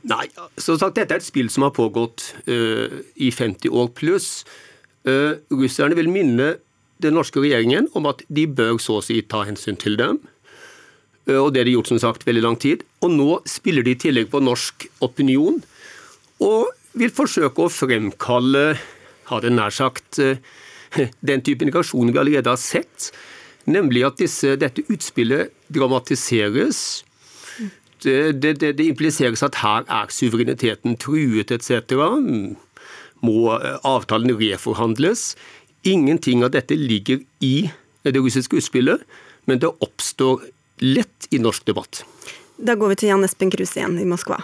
Nei, som sagt, dette er et spill som har pågått uh, i 50 år pluss. Uh, russerne vil minne den norske regjeringen om at de bør så å si ta hensyn til dem. Uh, og det har de gjort som sagt veldig lang tid. Og nå spiller de i tillegg på norsk opinion og vil forsøke å fremkalle, hadde nær sagt, den type indikasjoner vi allerede har sett. Nemlig at disse, dette utspillet dramatiseres det, det, det, impliseres at her er suvereniteten truet etc. Må eh, avtalen reforhandles? Ingenting av dette ligger i det russiske utspillet, men det oppstår lett i norsk debatt. Da går vi til Jan Espen Kruse igjen i Moskva.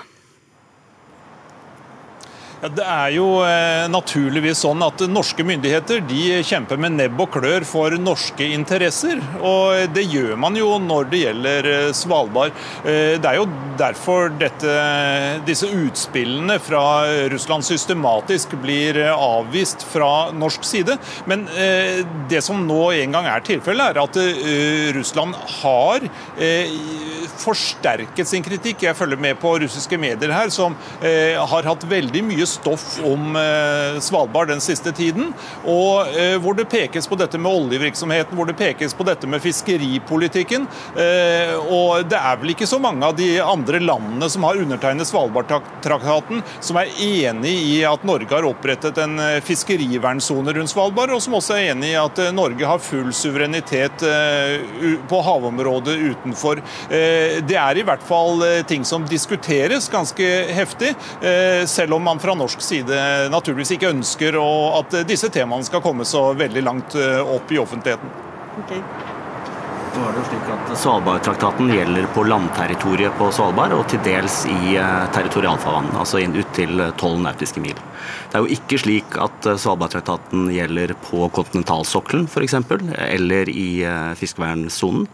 Ja, det er jo eh, naturligvis sånn at norske myndigheter de kjemper med nebb og klør for norske interesser. Og det gjør man jo når det gjelder eh, Svalbard. Eh, det er jo derfor dette, disse utspillene fra Russland systematisk blir avvist fra norsk side. Men det som nå en gang er tilfellet, er at Russland har forsterket sin kritikk. Jeg følger med på russiske medier her som har hatt veldig mye stoff om eh, Svalbard den siste tiden. Og eh, hvor det pekes på dette med oljevirksomheten, hvor det pekes på dette med fiskeripolitikken. Eh, og det er vel ikke så mange av de andre landene som har undertegnet Svalbardtraktaten, som er enig i at Norge har opprettet en fiskerivernsone rundt Svalbard, og som også er enig i at Norge har full suverenitet på havområdet utenfor. Det er i hvert fall ting som diskuteres ganske heftig, selv om man fra norsk side naturligvis ikke ønsker at disse temaene skal komme så veldig langt opp i offentligheten. Okay. Nå er det jo slik at Svalbardtraktaten gjelder på landterritoriet på Svalbard og til dels i territorialfarvann, altså inn ut til 12 nautiske mil. Det er jo ikke slik at Svalbardtraktaten gjelder på kontinentalsokkelen f.eks., eller i fiskevernsonen.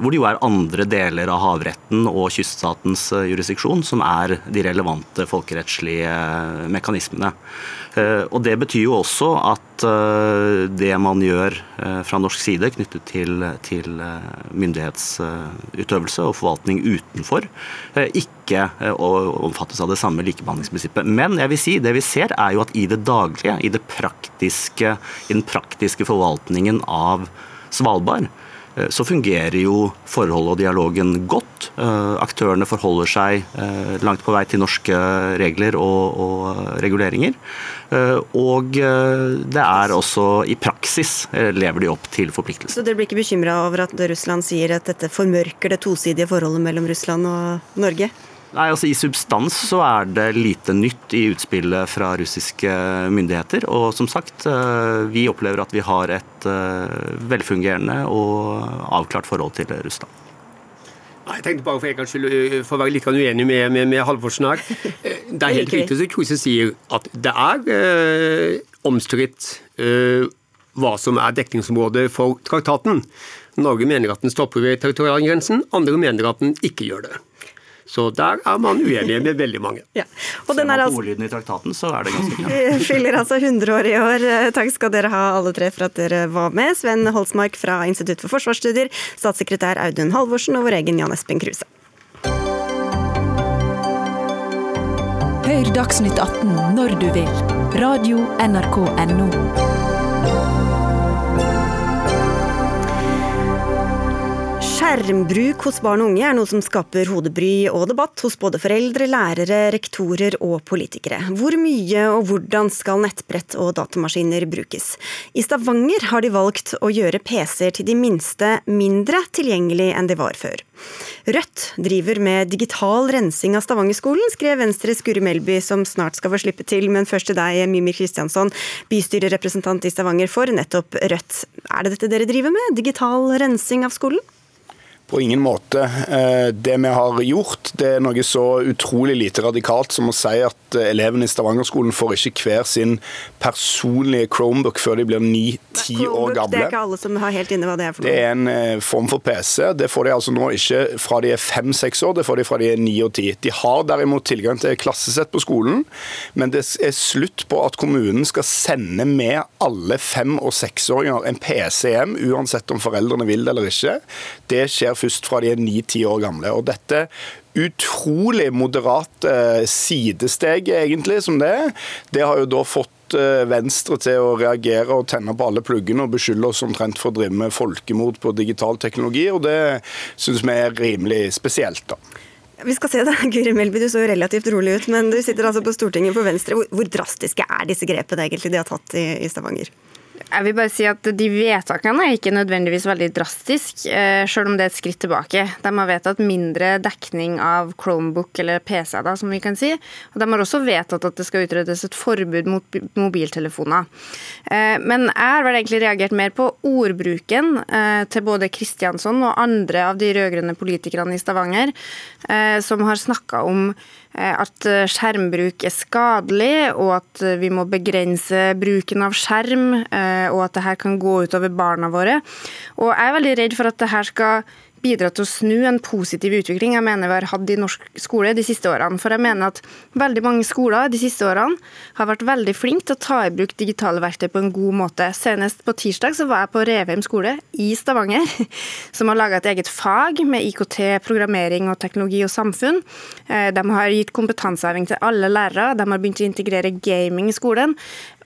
Hvor det jo er andre deler av havretten og kyststatens jurisdiksjon som er de relevante folkerettslige mekanismene. Og Det betyr jo også at det man gjør fra norsk side knyttet til, til myndighetsutøvelse og forvaltning utenfor, ikke omfattes av det samme likebehandlingsprinsippet. Men jeg vil si, det vi ser er jo at i det daglige, i, det praktiske, i den praktiske forvaltningen av Svalbard, så fungerer jo forholdet og dialogen godt. Aktørene forholder seg langt på vei til norske regler og, og reguleringer. Og det er også i praksis lever de opp til forpliktelser. Så dere blir ikke bekymra over at Russland sier at dette formørker det tosidige forholdet mellom Russland og Norge? Nei, altså I substans så er det lite nytt i utspillet fra russiske myndigheter. Og som sagt, vi opplever at vi har et velfungerende og avklart forhold til Russland. Nei, jeg tenkte bare for en gangs skyld for å være litt uenig med, med, med Halvorsen her. Det er helt riktig som Kruse sier, at det er øh, omstridt øh, hva som er dekningsområdet for traktaten. Norge mener at den stopper ved territorialgrensen, andre mener at den ikke gjør det. Så der er man uenig med veldig mange. Ja. Og den er altså... ordlyden i traktaten, så er det ganske klart. Fyller altså 100 år i år. Takk skal dere ha alle tre for at dere var med. Sven Holsmark fra Institutt for forsvarsstudier, statssekretær Audun Halvorsen og vår egen Jan Espen Kruse. Hør Dagsnytt 18 når du vil. Radio NRK Radio.nrk.no. Skjermbruk hos barn og unge er noe som skaper hodebry og debatt hos både foreldre, lærere, rektorer og politikere. Hvor mye og hvordan skal nettbrett og datamaskiner brukes? I Stavanger har de valgt å gjøre PC-er til de minste mindre tilgjengelig enn de var før. Rødt driver med digital rensing av Stavangerskolen, skrev Venstres Guri Melby, som snart skal få slippe til. Men først til deg, Mimir Kristiansson, bystyrerepresentant i Stavanger for nettopp Rødt. Er det dette dere driver med? Digital rensing av skolen? På ingen måte. Det vi har gjort, det er noe så utrolig lite radikalt som å si at elevene i Stavanger-skolen får ikke hver sin personlige Chromebook før de blir ni-ti år gamle. Det er ikke alle som har helt inne hva det er for noe. Det er en form for PC. Det får de altså nå ikke fra de er fem-seks år, det får de fra de er ni og ti. De har derimot tilgang til klassesett på skolen, men det er slutt på at kommunen skal sende med alle fem- og seksåringer en PC hjem, uansett om foreldrene vil det eller ikke. Det skjer først fra de er ni-ti år gamle. Og dette utrolig moderate sidesteget, egentlig, som det er, det har jo da fått eh, Venstre til å reagere og tenne på alle pluggene og beskylde oss omtrent for å drive med folkemord på digital teknologi, og det syns vi er rimelig spesielt. da. Vi skal se det. Guri Melby, du så jo relativt rolig ut, men du sitter altså på Stortinget for Venstre. Hvor, drastiske er disse grepene egentlig de har tatt i Stavanger? Jeg vil bare si at De vedtakene er ikke nødvendigvis veldig drastiske, eh, selv om det er et skritt tilbake. De har vedtatt mindre dekning av Chromebook eller PC, da, som vi kan si. Og De har også vedtatt at det skal utredes et forbud mot mobiltelefoner. Eh, men jeg har vel egentlig reagert mer på ordbruken eh, til både Kristiansson og andre av de rød-grønne politikerne i Stavanger, som har snakka om at skjermbruk er skadelig, og at vi må begrense bruken av skjerm og at det her kan gå utover barna våre. Og jeg er veldig redd for at det her skal bidra til å snu en positiv utvikling jeg mener vi har hatt i norsk skole de siste årene. For jeg mener at veldig mange skoler de siste årene har vært veldig flinke til å ta i bruk digitale verktøy på en god måte. Senest på tirsdag så var jeg på Revheim skole i Stavanger, som har laga et eget fag med IKT, programmering og teknologi og samfunn. Eh, de har gitt kompetanseheving til alle lærere, de har begynt å integrere gaming i skolen.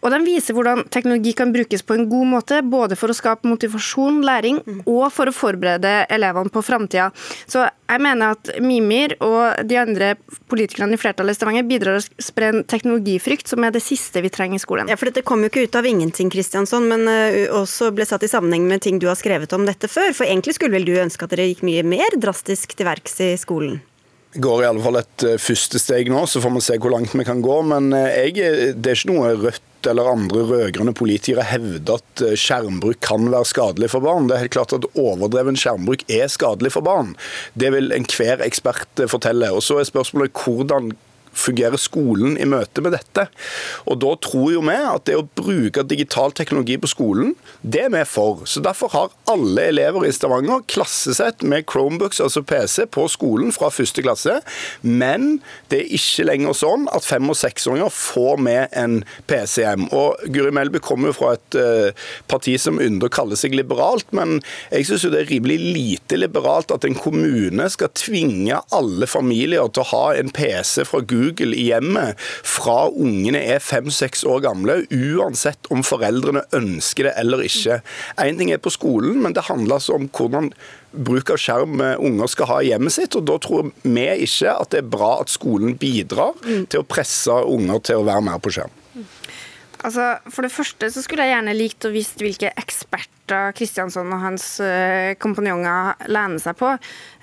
Og de viser hvordan teknologi kan brukes på en god måte, både for å skape motivasjon, læring, og for å forberede elevene på framtida. Så jeg mener at Mimir og de andre politikerne i flertallet i Stavanger bidrar til å spre en teknologifrykt, som er det siste vi trenger i skolen. Ja, for Dette kom jo ikke ut av ingenting, Kristiansson, men uh, også ble satt i sammenheng med ting du har skrevet om dette før. For egentlig skulle vel du ønske at dere gikk mye mer drastisk til verks i skolen? går i alle fall et uh, første steg nå, så får vi se hvor langt vi kan gå. Men uh, jeg, det er ikke noe Rødt eller andre rød-grønne politikere hevder at eh, skjermbruk kan være skadelig for barn. Det er helt klart at overdreven skjermbruk er skadelig for barn. Det vil enhver ekspert eh, fortelle. Og Så er spørsmålet hvordan fungerer skolen i møte med dette? Og Da tror jo vi at det å bruke digital teknologi på skolen, det er vi for. Så Derfor har alle elever i Stavanger klassesett med Chromebooks, altså PC, på skolen fra første klasse. Men det er ikke lenger sånn at fem- og seksåringer får med en PC hjem. Og Guri Melby kommer jo fra et uh, parti som ynder å kalle seg liberalt, men jeg syns det er rimelig lite liberalt at en kommune skal tvinge alle familier til å ha en PC fra Google Google i hjemmet fra ungene er fem-seks år gamle, uansett om foreldrene ønsker det eller ikke. Én ting er på skolen, men det handler altså om hvordan bruk av skjerm unger skal ha i hjemmet sitt. og Da tror vi ikke at det er bra at skolen bidrar til å presse unger til å være mer på skjerm. Altså, For det første så skulle jeg gjerne likt å visst hvilke eksperter Kristiansson og hans uh, kompanjonger lener seg på.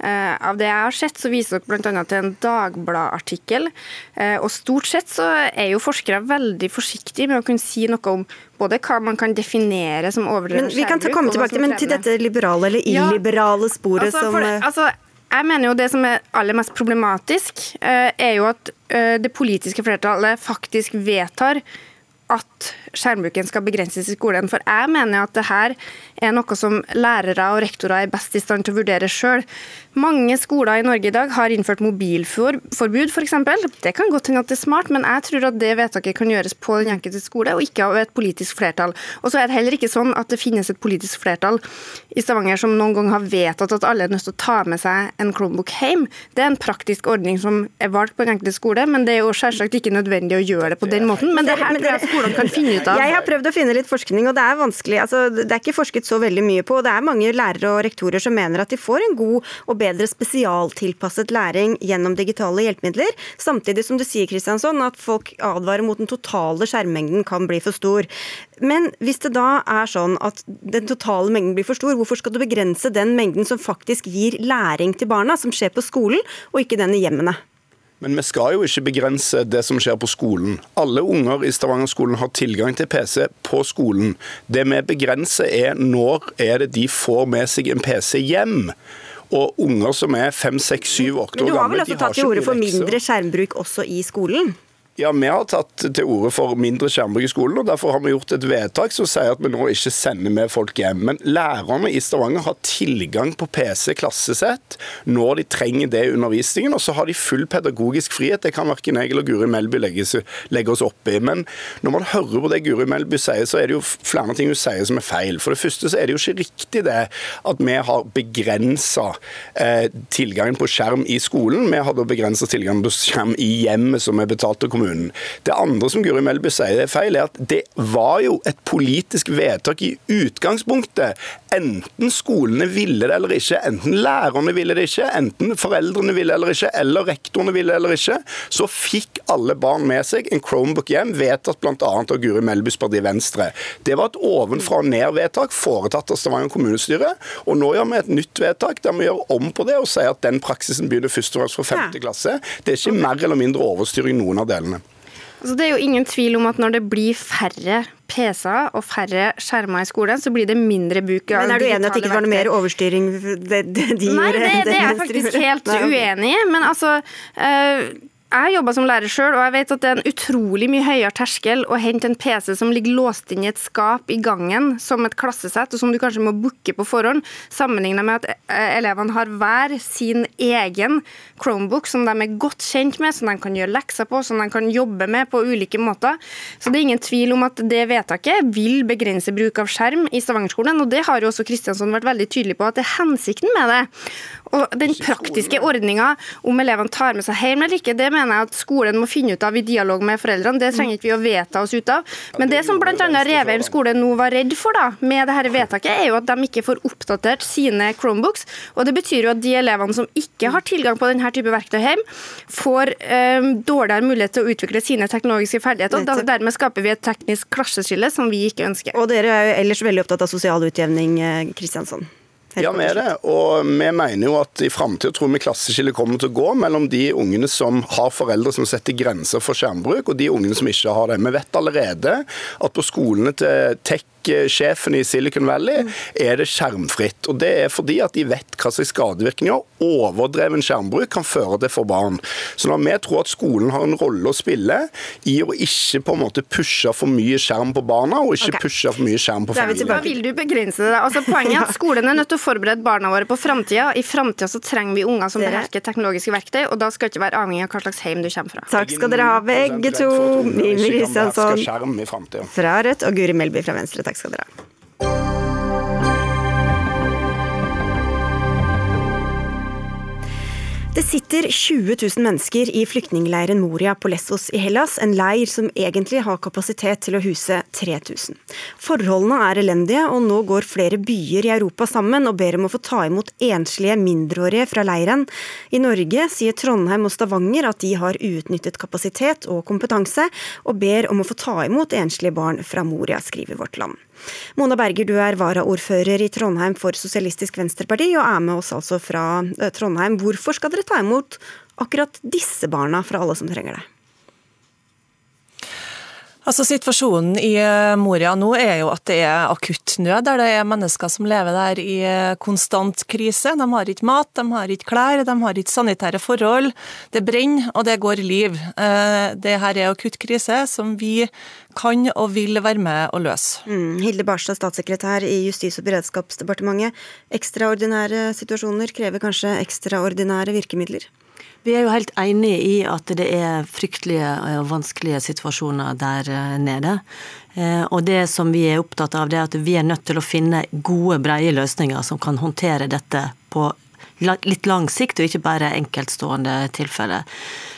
Uh, av det jeg har sett, så viser dere bl.a. til en Dagbladet-artikkel. Uh, og stort sett så er jo forskere veldig forsiktige med å kunne si noe om både hva man kan definere som overdreven skjermbruk. Vi kan ta, komme tilbake men til dette liberale eller illiberale sporet altså, som det, altså, jeg mener jo Det som er aller mest problematisk, er jo at det politiske flertallet faktisk vedtar at skjermbruken skal begrenses i skolen. For jeg mener at det her er noe som lærere og rektorer er best i stand til å vurdere sjøl. Mange skoler i Norge i dag har innført mobilforbud, f.eks. Det kan godt hende at det er smart, men jeg tror at det vedtaket kan gjøres på den enkelte skole, og ikke av et politisk flertall. Og så er det heller ikke sånn at det finnes et politisk flertall i Stavanger som noen gang har vedtatt at alle er nødt til å ta med seg en Chromebook hjem. Det er en praktisk ordning som er valgt på den enkelte skole, men det er jo selvsagt ikke nødvendig å gjøre det på den måten. Men det her tror jeg skolene kan finne ut av. Jeg har prøvd å finne litt forskning, og det er vanskelig. Altså, det er ikke forsket så veldig mye på. og Det er mange lærere og rektorer som mener at de får en god og bedre spesialtilpasset læring gjennom digitale hjelpemidler. Samtidig som du sier Kristiansson, at folk advarer mot den totale skjermmengden kan bli for stor. Men hvis det da er sånn at den totale mengden blir for stor, hvorfor skal du begrense den mengden som faktisk gir læring til barna, som skjer på skolen, og ikke den i hjemmene? Men vi skal jo ikke begrense det som skjer på skolen. Alle unger i Stavanger-skolen har tilgang til PC på skolen. Det vi begrenser er når er det de får med seg en PC hjem. Og unger som er fem, seks, syv, åtte år gamle Men du har vel også tatt til orde for mindre skjermbruk også i skolen? Ja, Vi har tatt til orde for mindre skjermbruk i skolen, og derfor har vi gjort et vedtak som sier at vi nå ikke sender med folk hjem. Men lærerne i Stavanger har tilgang på PC klassesett når de trenger det i undervisningen, og så har de full pedagogisk frihet. Det kan verken jeg eller Guri Melby legge, oss opp i. Men når man hører på det Guri Melby sier, så er det jo flere ting hun sier som er feil. For det første så er det jo ikke riktig det at vi har begrensa eh, tilgangen på skjerm i skolen. Vi har da begrensa tilgangen på skjerm i hjemmet, som er betalt av kommunen kommunen. Det andre som Guri Melby sier er feil, er at det var jo et politisk vedtak i utgangspunktet. Enten skolene ville det eller ikke, enten lærerne ville det ikke, enten foreldrene ville det eller ikke, eller rektorene ville det eller ikke, så fikk alle barn med seg en Chromebook hjem, vedtatt bl.a. av Guri Melbys parti Venstre. Det var et ovenfra og ned-vedtak foretatt av Stavanger kommunestyre, og nå gjør vi et nytt vedtak der vi gjør om på det og sier at den praksisen begynner først og fremst fra 5. klasse. Det er ikke mer eller mindre overstyring noen av delene. Altså, det er jo ingen tvil om at når det blir færre PC-er og færre skjermer i skolen, så blir det mindre bruk av Men Er du enig at det ikke var noe mer overstyring de, de Nei, det, det, er jeg faktisk helt uenig i. Men altså uh, jeg jobba som lærer sjøl, og jeg vet at det er en utrolig mye høyere terskel å hente en PC som ligger låst inn i et skap i gangen som et klassesett, og som du kanskje må booke på forhånd, sammenlignet med at eh, elevene har hver sin egen Chromebook som de er godt kjent med, som de kan gjøre lekser på, som de kan jobbe med på ulike måter. Så det er ingen tvil om at det vedtaket vil begrense bruk av skjerm i Stavanger-skolen, og det har jo også Kristiansson vært veldig tydelig på at det er hensikten med det. Og den praktiske ordninga om elevene tar med seg hjem eller ikke, det mener jeg at skolen må finne ut av i dialog med foreldrene. Det trenger ikke vi å vedta oss ut av. Men det som bl.a. Revheim skole nå var redd for da, med dette vedtaket, er jo at de ikke får oppdatert sine Chromebooks. Og det betyr jo at de elevene som ikke har tilgang på denne type verktøy hjem, får um, dårligere mulighet til å utvikle sine teknologiske ferdigheter. og Dermed skaper vi et teknisk klasseskille som vi ikke ønsker. Og dere er jo ellers veldig opptatt av sosial utjevning, Kristiansson. Eh, ja, vi er det. Og vi mener jo at i framtida tror vi klasseskillet kommer til å gå mellom de ungene som har foreldre som setter grenser for skjermbruk, og de ungene som ikke har det. Vi vet allerede at på skolene til tech sjefen i Silicon Valley, er det skjermfritt. Og Det er fordi at de vet hva slags skadevirkninger overdreven skjermbruk kan føre til for barn. Så når vi tror at skolen har en rolle å spille i å ikke på en måte pushe for mye skjerm på barna, og ikke okay. pushe for mye skjerm på familien. Hva vil du begrense det? Altså, poenget er at skolen er nødt til å forberede barna våre på framtida. I framtida så trenger vi unger som behersker teknologiske verktøy, og da skal det ikke være avhengig av hva slags heim du kommer fra. Takk skal dere ha, begge to. Mimmi Kristiansson fra Rødt og Guri Melby fra Venstre. Takk Takk skal dere ha. Det sitter 20 000 mennesker i flyktningleiren Moria på Lesvos i Hellas, en leir som egentlig har kapasitet til å huse 3000. Forholdene er elendige, og nå går flere byer i Europa sammen og ber om å få ta imot enslige mindreårige fra leiren. I Norge sier Trondheim og Stavanger at de har uutnyttet kapasitet og kompetanse, og ber om å få ta imot enslige barn fra Moria, skriver Vårt Land. Mona Berger, du er varaordfører i Trondheim for Sosialistisk Venstreparti, og er med oss altså fra eh, Trondheim. Hvorfor skal dere ta imot akkurat disse barna fra alle som trenger det? Altså Situasjonen i eh, Moria nå er jo at det er akutt nød, der det er mennesker som lever der i eh, konstant krise. De har ikke mat, de har ikke klær, de har ikke sanitære forhold. Det brenner, og det går liv. Eh, det her er akutt krise som vi kan og vil være med å løse. Mm. Hilde Barstad, statssekretær i Justis- og beredskapsdepartementet. Ekstraordinære situasjoner krever kanskje ekstraordinære virkemidler? Vi er jo helt enig i at det er fryktelige og vanskelige situasjoner der eh, nede. Eh, og det som vi er opptatt av, det er at vi er nødt til å finne gode, breie løsninger som kan håndtere dette på litt lang sikt, og ikke bare enkeltstående tilfeller.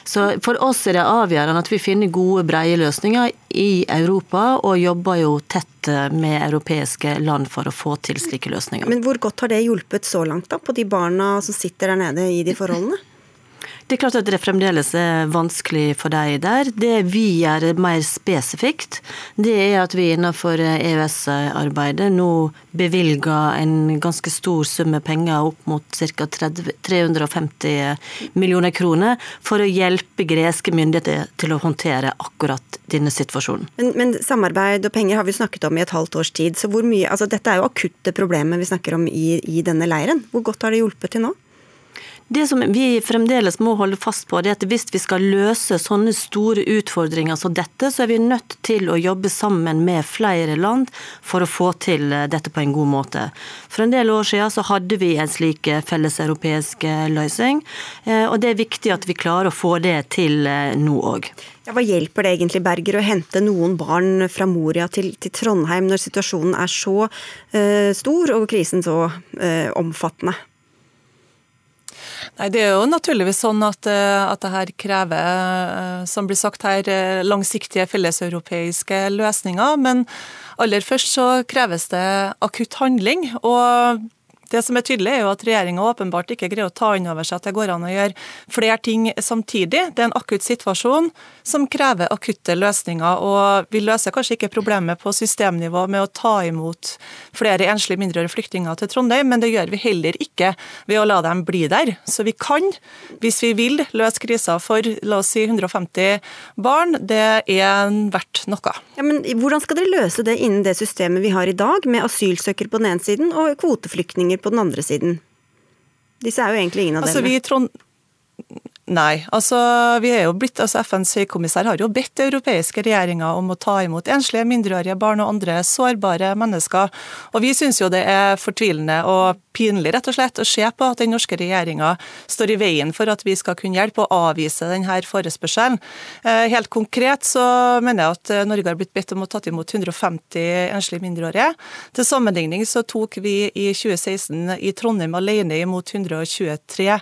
Så for oss er det avgjørende at vi finner gode, breie løsninger i Europa, og jobber jo tett eh, med europeiske land for å få til slike løsninger. Men hvor godt har det hjulpet så langt, da, på de barna som sitter der nede i de forholdene? Det er klart at det fremdeles er vanskelig for deg der. Det vi gjør mer spesifikt, det er at vi innenfor EØS-arbeidet nå bevilger en ganske stor sum med penger, opp mot ca. 350 millioner kroner, for å hjelpe greske myndigheter til å håndtere akkurat denne situasjonen. Men, men, samarbeid og penger har vi snakket om i et halvt års tid. så hvor mye, altså Dette er jo akutte problemer vi snakker om i, i denne leiren. Hvor godt har det hjulpet til nå? Det som vi fremdeles må holde fast på, er at hvis vi skal løse sånne store utfordringer som dette, så er vi nødt til å jobbe sammen med flere land for å få til eh, dette på en god måte. For en del år siden så hadde vi en slik eh, felleseuropeisk eh, løsning, og det er viktig at vi klarer å få det til nå òg. Ja, hva hjelper det egentlig Berger å hente noen barn fra Moria til, til Trondheim når situasjonen er så uh, stor og krisen så uh, omfattende? Nei, Det er jo naturligvis sånn at, eh, at det her krever, eh, som blir sagt her, eh, langsiktige felleseuropeiske løsninger. Men aller først så kreves det akutt handling. og det som er tydelig, er jo at regjeringa åpenbart ikke greier å ta inn over seg at det går an å gjøre flere ting samtidig. Det er en akutt situasjon som krever akutte løsninger. Og vi løser kanskje ikke problemet på systemnivå med å ta imot flere enslige mindreårige flyktninger til Trondheim, men det gjør vi heller ikke ved å la dem bli der. Så vi kan, hvis vi vil, løse krisa for la oss si 150 barn. Det er verdt noe. Ja, men Hvordan skal dere løse det innen det systemet vi har i dag, med asylsøkere på den ene siden og kvoteflyktninger på den andre siden? Disse er jo egentlig ingen av altså, delene. Vi i Trond Nei. altså vi er jo blitt, altså FNs høykommissær har jo bedt europeiske regjeringer om å ta imot enslige mindreårige barn og andre sårbare mennesker. Og Vi syns jo det er fortvilende og pinlig rett og slett å se på at den norske regjeringa står i veien for at vi skal kunne hjelpe og avvise denne forespørselen. Eh, helt konkret så mener jeg at Norge har blitt bedt om å ta imot 150 enslige mindreårige. Til sammenligning så tok vi i 2016 i Trondheim alene imot 123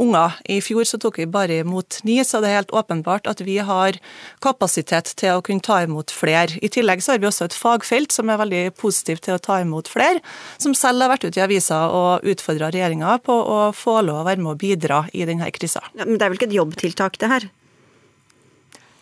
unger. I fjor så tok vi bare imot ni, så det er helt åpenbart at vi har kapasitet til å kunne ta imot flere. I tillegg så har vi også et fagfelt som er veldig positivt til å ta imot flere, som selv har vært ute i avisa og utfordra regjeringa på å få lov å være med og bidra i denne krisa. Ja, men det er vel ikke et jobbtiltak, det her?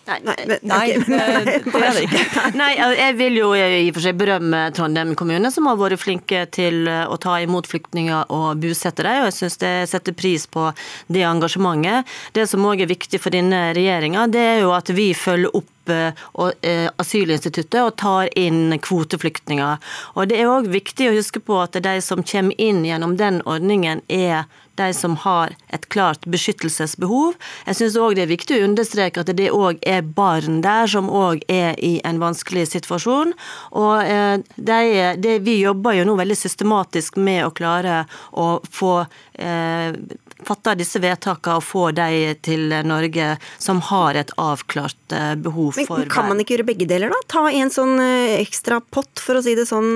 Nei, nei, Nei, nei, men- det det er det ikke. Nei, jeg vil jo i og for seg berømme Trondheim kommune, som har vært flinke til å ta imot flyktninger og bosette dem. Og jeg syns jeg setter pris på det engasjementet. Det som òg er viktig for denne regjeringa, det er jo at vi følger opp eh, eh, asylinstituttet og tar inn kvoteflyktninger. Og Det er òg viktig å huske på at de som kommer inn gjennom den ordningen, er de som har et klart beskyttelsesbehov. Jeg syns òg det er viktig å understreke at det òg er barn der som òg er i en vanskelig situasjon. Og eh, de, de, Vi jobber jo nå veldig systematisk med å klare å få eh, fatta disse vedtakene og få de til Norge som har et avklart eh, behov Men kan man ikke gjøre begge deler, da? Ta en sånn eh, ekstra pott, for å si det sånn,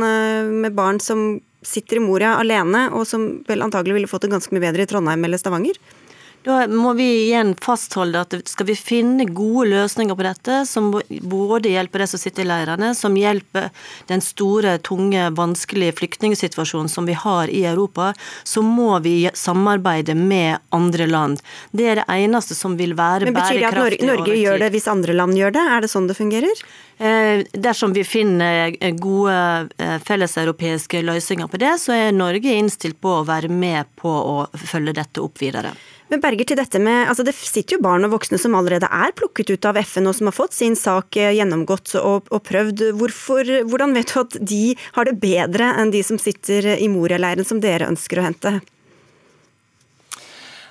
med barn som sitter i Moria alene, og som vel antagelig ville fått det ganske mye bedre i Trondheim eller Stavanger? Da må vi igjen fastholde at skal vi finne gode løsninger på dette, som både hjelper de som sitter i leirene, som hjelper den store, tunge, vanskelige flyktningsituasjonen som vi har i Europa, så må vi samarbeide med andre land. Det er det eneste som vil være bærekraftig. Men Betyr det at Norge, Norge gjør det hvis andre land gjør det? Er det sånn det fungerer? Eh, Dersom vi finner eh, gode eh, felleseuropeiske løsninger på det, så er Norge innstilt på å være med på å følge dette opp videre. Men Berger, til dette med, altså Det sitter jo barn og voksne som allerede er plukket ut av FN, og som har fått sin sak eh, gjennomgått og, og prøvd. Hvorfor, hvordan vet du at de har det bedre enn de som sitter i Moria-leiren, som dere ønsker å hente?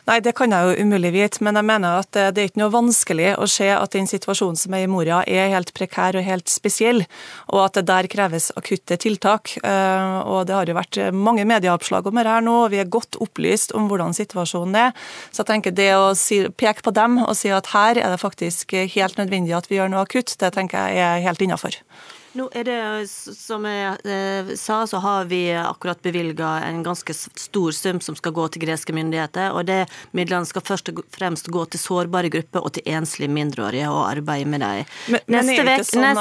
Nei, det kan jeg jo umulig vite, men jeg mener at det er ikke noe vanskelig å se at den situasjonen som er i Moria er helt prekær og helt spesiell, og at det der kreves akutte tiltak. Eh, Og det har jo vært mange medieoppslag om det her nå, og vi er godt opplyst om hvordan situasjonen er. Så jeg tenker det å si, peke på dem og si at her er det faktisk helt nødvendig at vi gjør noe akutt, det tenker jeg er helt innafor. Nå er det, som jeg eh, sa, så har vi akkurat bevilga en ganske stor sum som skal gå til greske myndigheter. og det Midlene skal først og fremst gå til sårbare grupper og til enslige mindreårige og arbeide med dem. Neste uke sånn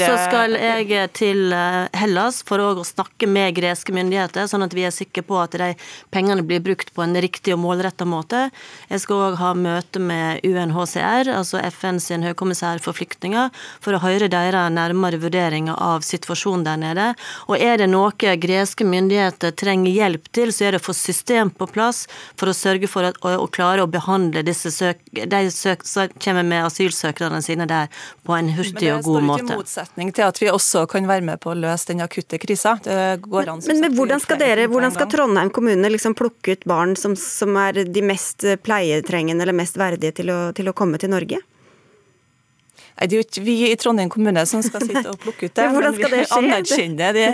så skal jeg til eh, Hellas for å snakke med greske myndigheter, sånn at vi er sikre på at de pengene blir brukt på en riktig og målretta måte. Jeg skal òg ha møte med UNHCR, altså FN sin høykommissær for flyktninger, for å høre deres nærmere vurderinger av situasjonen der nede. Og er det noe greske myndigheter trenger hjelp til, så er det å få system på plass for å sørge for at, å, å klare å behandle disse søk, de søk, som kommer med asylsøkerne sine der på en hurtig og god måte. Men det står ikke i motsetning til at vi også kan være med på å løse den akutte krisa. Det går an. som Men, men hvordan skal dere, hvordan skal. Trondheim kommune liksom plukke ut barn som, som er de mest pleietrengende eller mest verdige til å, til å komme til Norge? Nei, Det er jo ikke vi i Trondheim kommune som skal sitte og plukke ut det. Men vi anerkjenner det.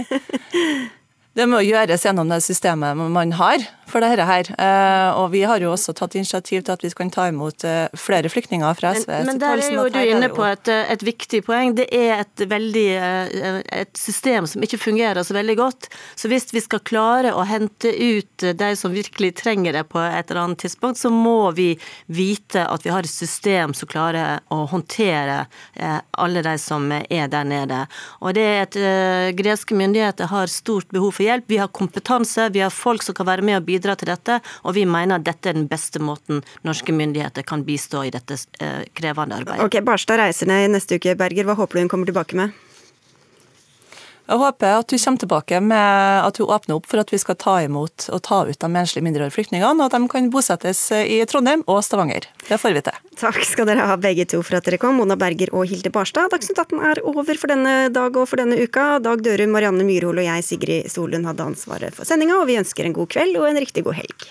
Det må gjøres gjennom det systemet man har for dette her. Eh, og vi har jo også tatt initiativ til at vi kan ta imot eh, flere flyktninger fra SV. Men, men der er jo du inne på et, et, viktig poeng. Det er et, veldig, et system som ikke fungerer så veldig godt. Så hvis vi skal klare å hente ut de som virkelig trenger det på et eller annet tidspunkt, så må vi vite at vi har et system som klarer å håndtere alle de som er der nede. Og det er et Greske myndigheter har stort behov for hjelp. Vi har kompetanse, vi har folk som kan være med og bidra til dette, og vi mener at dette er den beste måten norske myndigheter kan bistå i dette eh, krevende arbeidet. Ok, Barstad reiser ned neste uke, Berger. Hva håper du hun kommer tilbake med? Jeg håper at du kommer tilbake med at hun åpner opp for at vi skal ta imot og ta ut de enslige mindreårige flyktningene, og at de kan bosettes i Trondheim og Stavanger. Det får vi til. Takk skal dere ha begge to for at dere kom, Mona Berger og Hilde Barstad. Dagsnytt 18 er over for denne dag og for denne uka. Dag Dørum, Marianne Myrhol og jeg, Sigrid Solund, hadde ansvaret for sendinga, og vi ønsker en god kveld og en riktig god helg.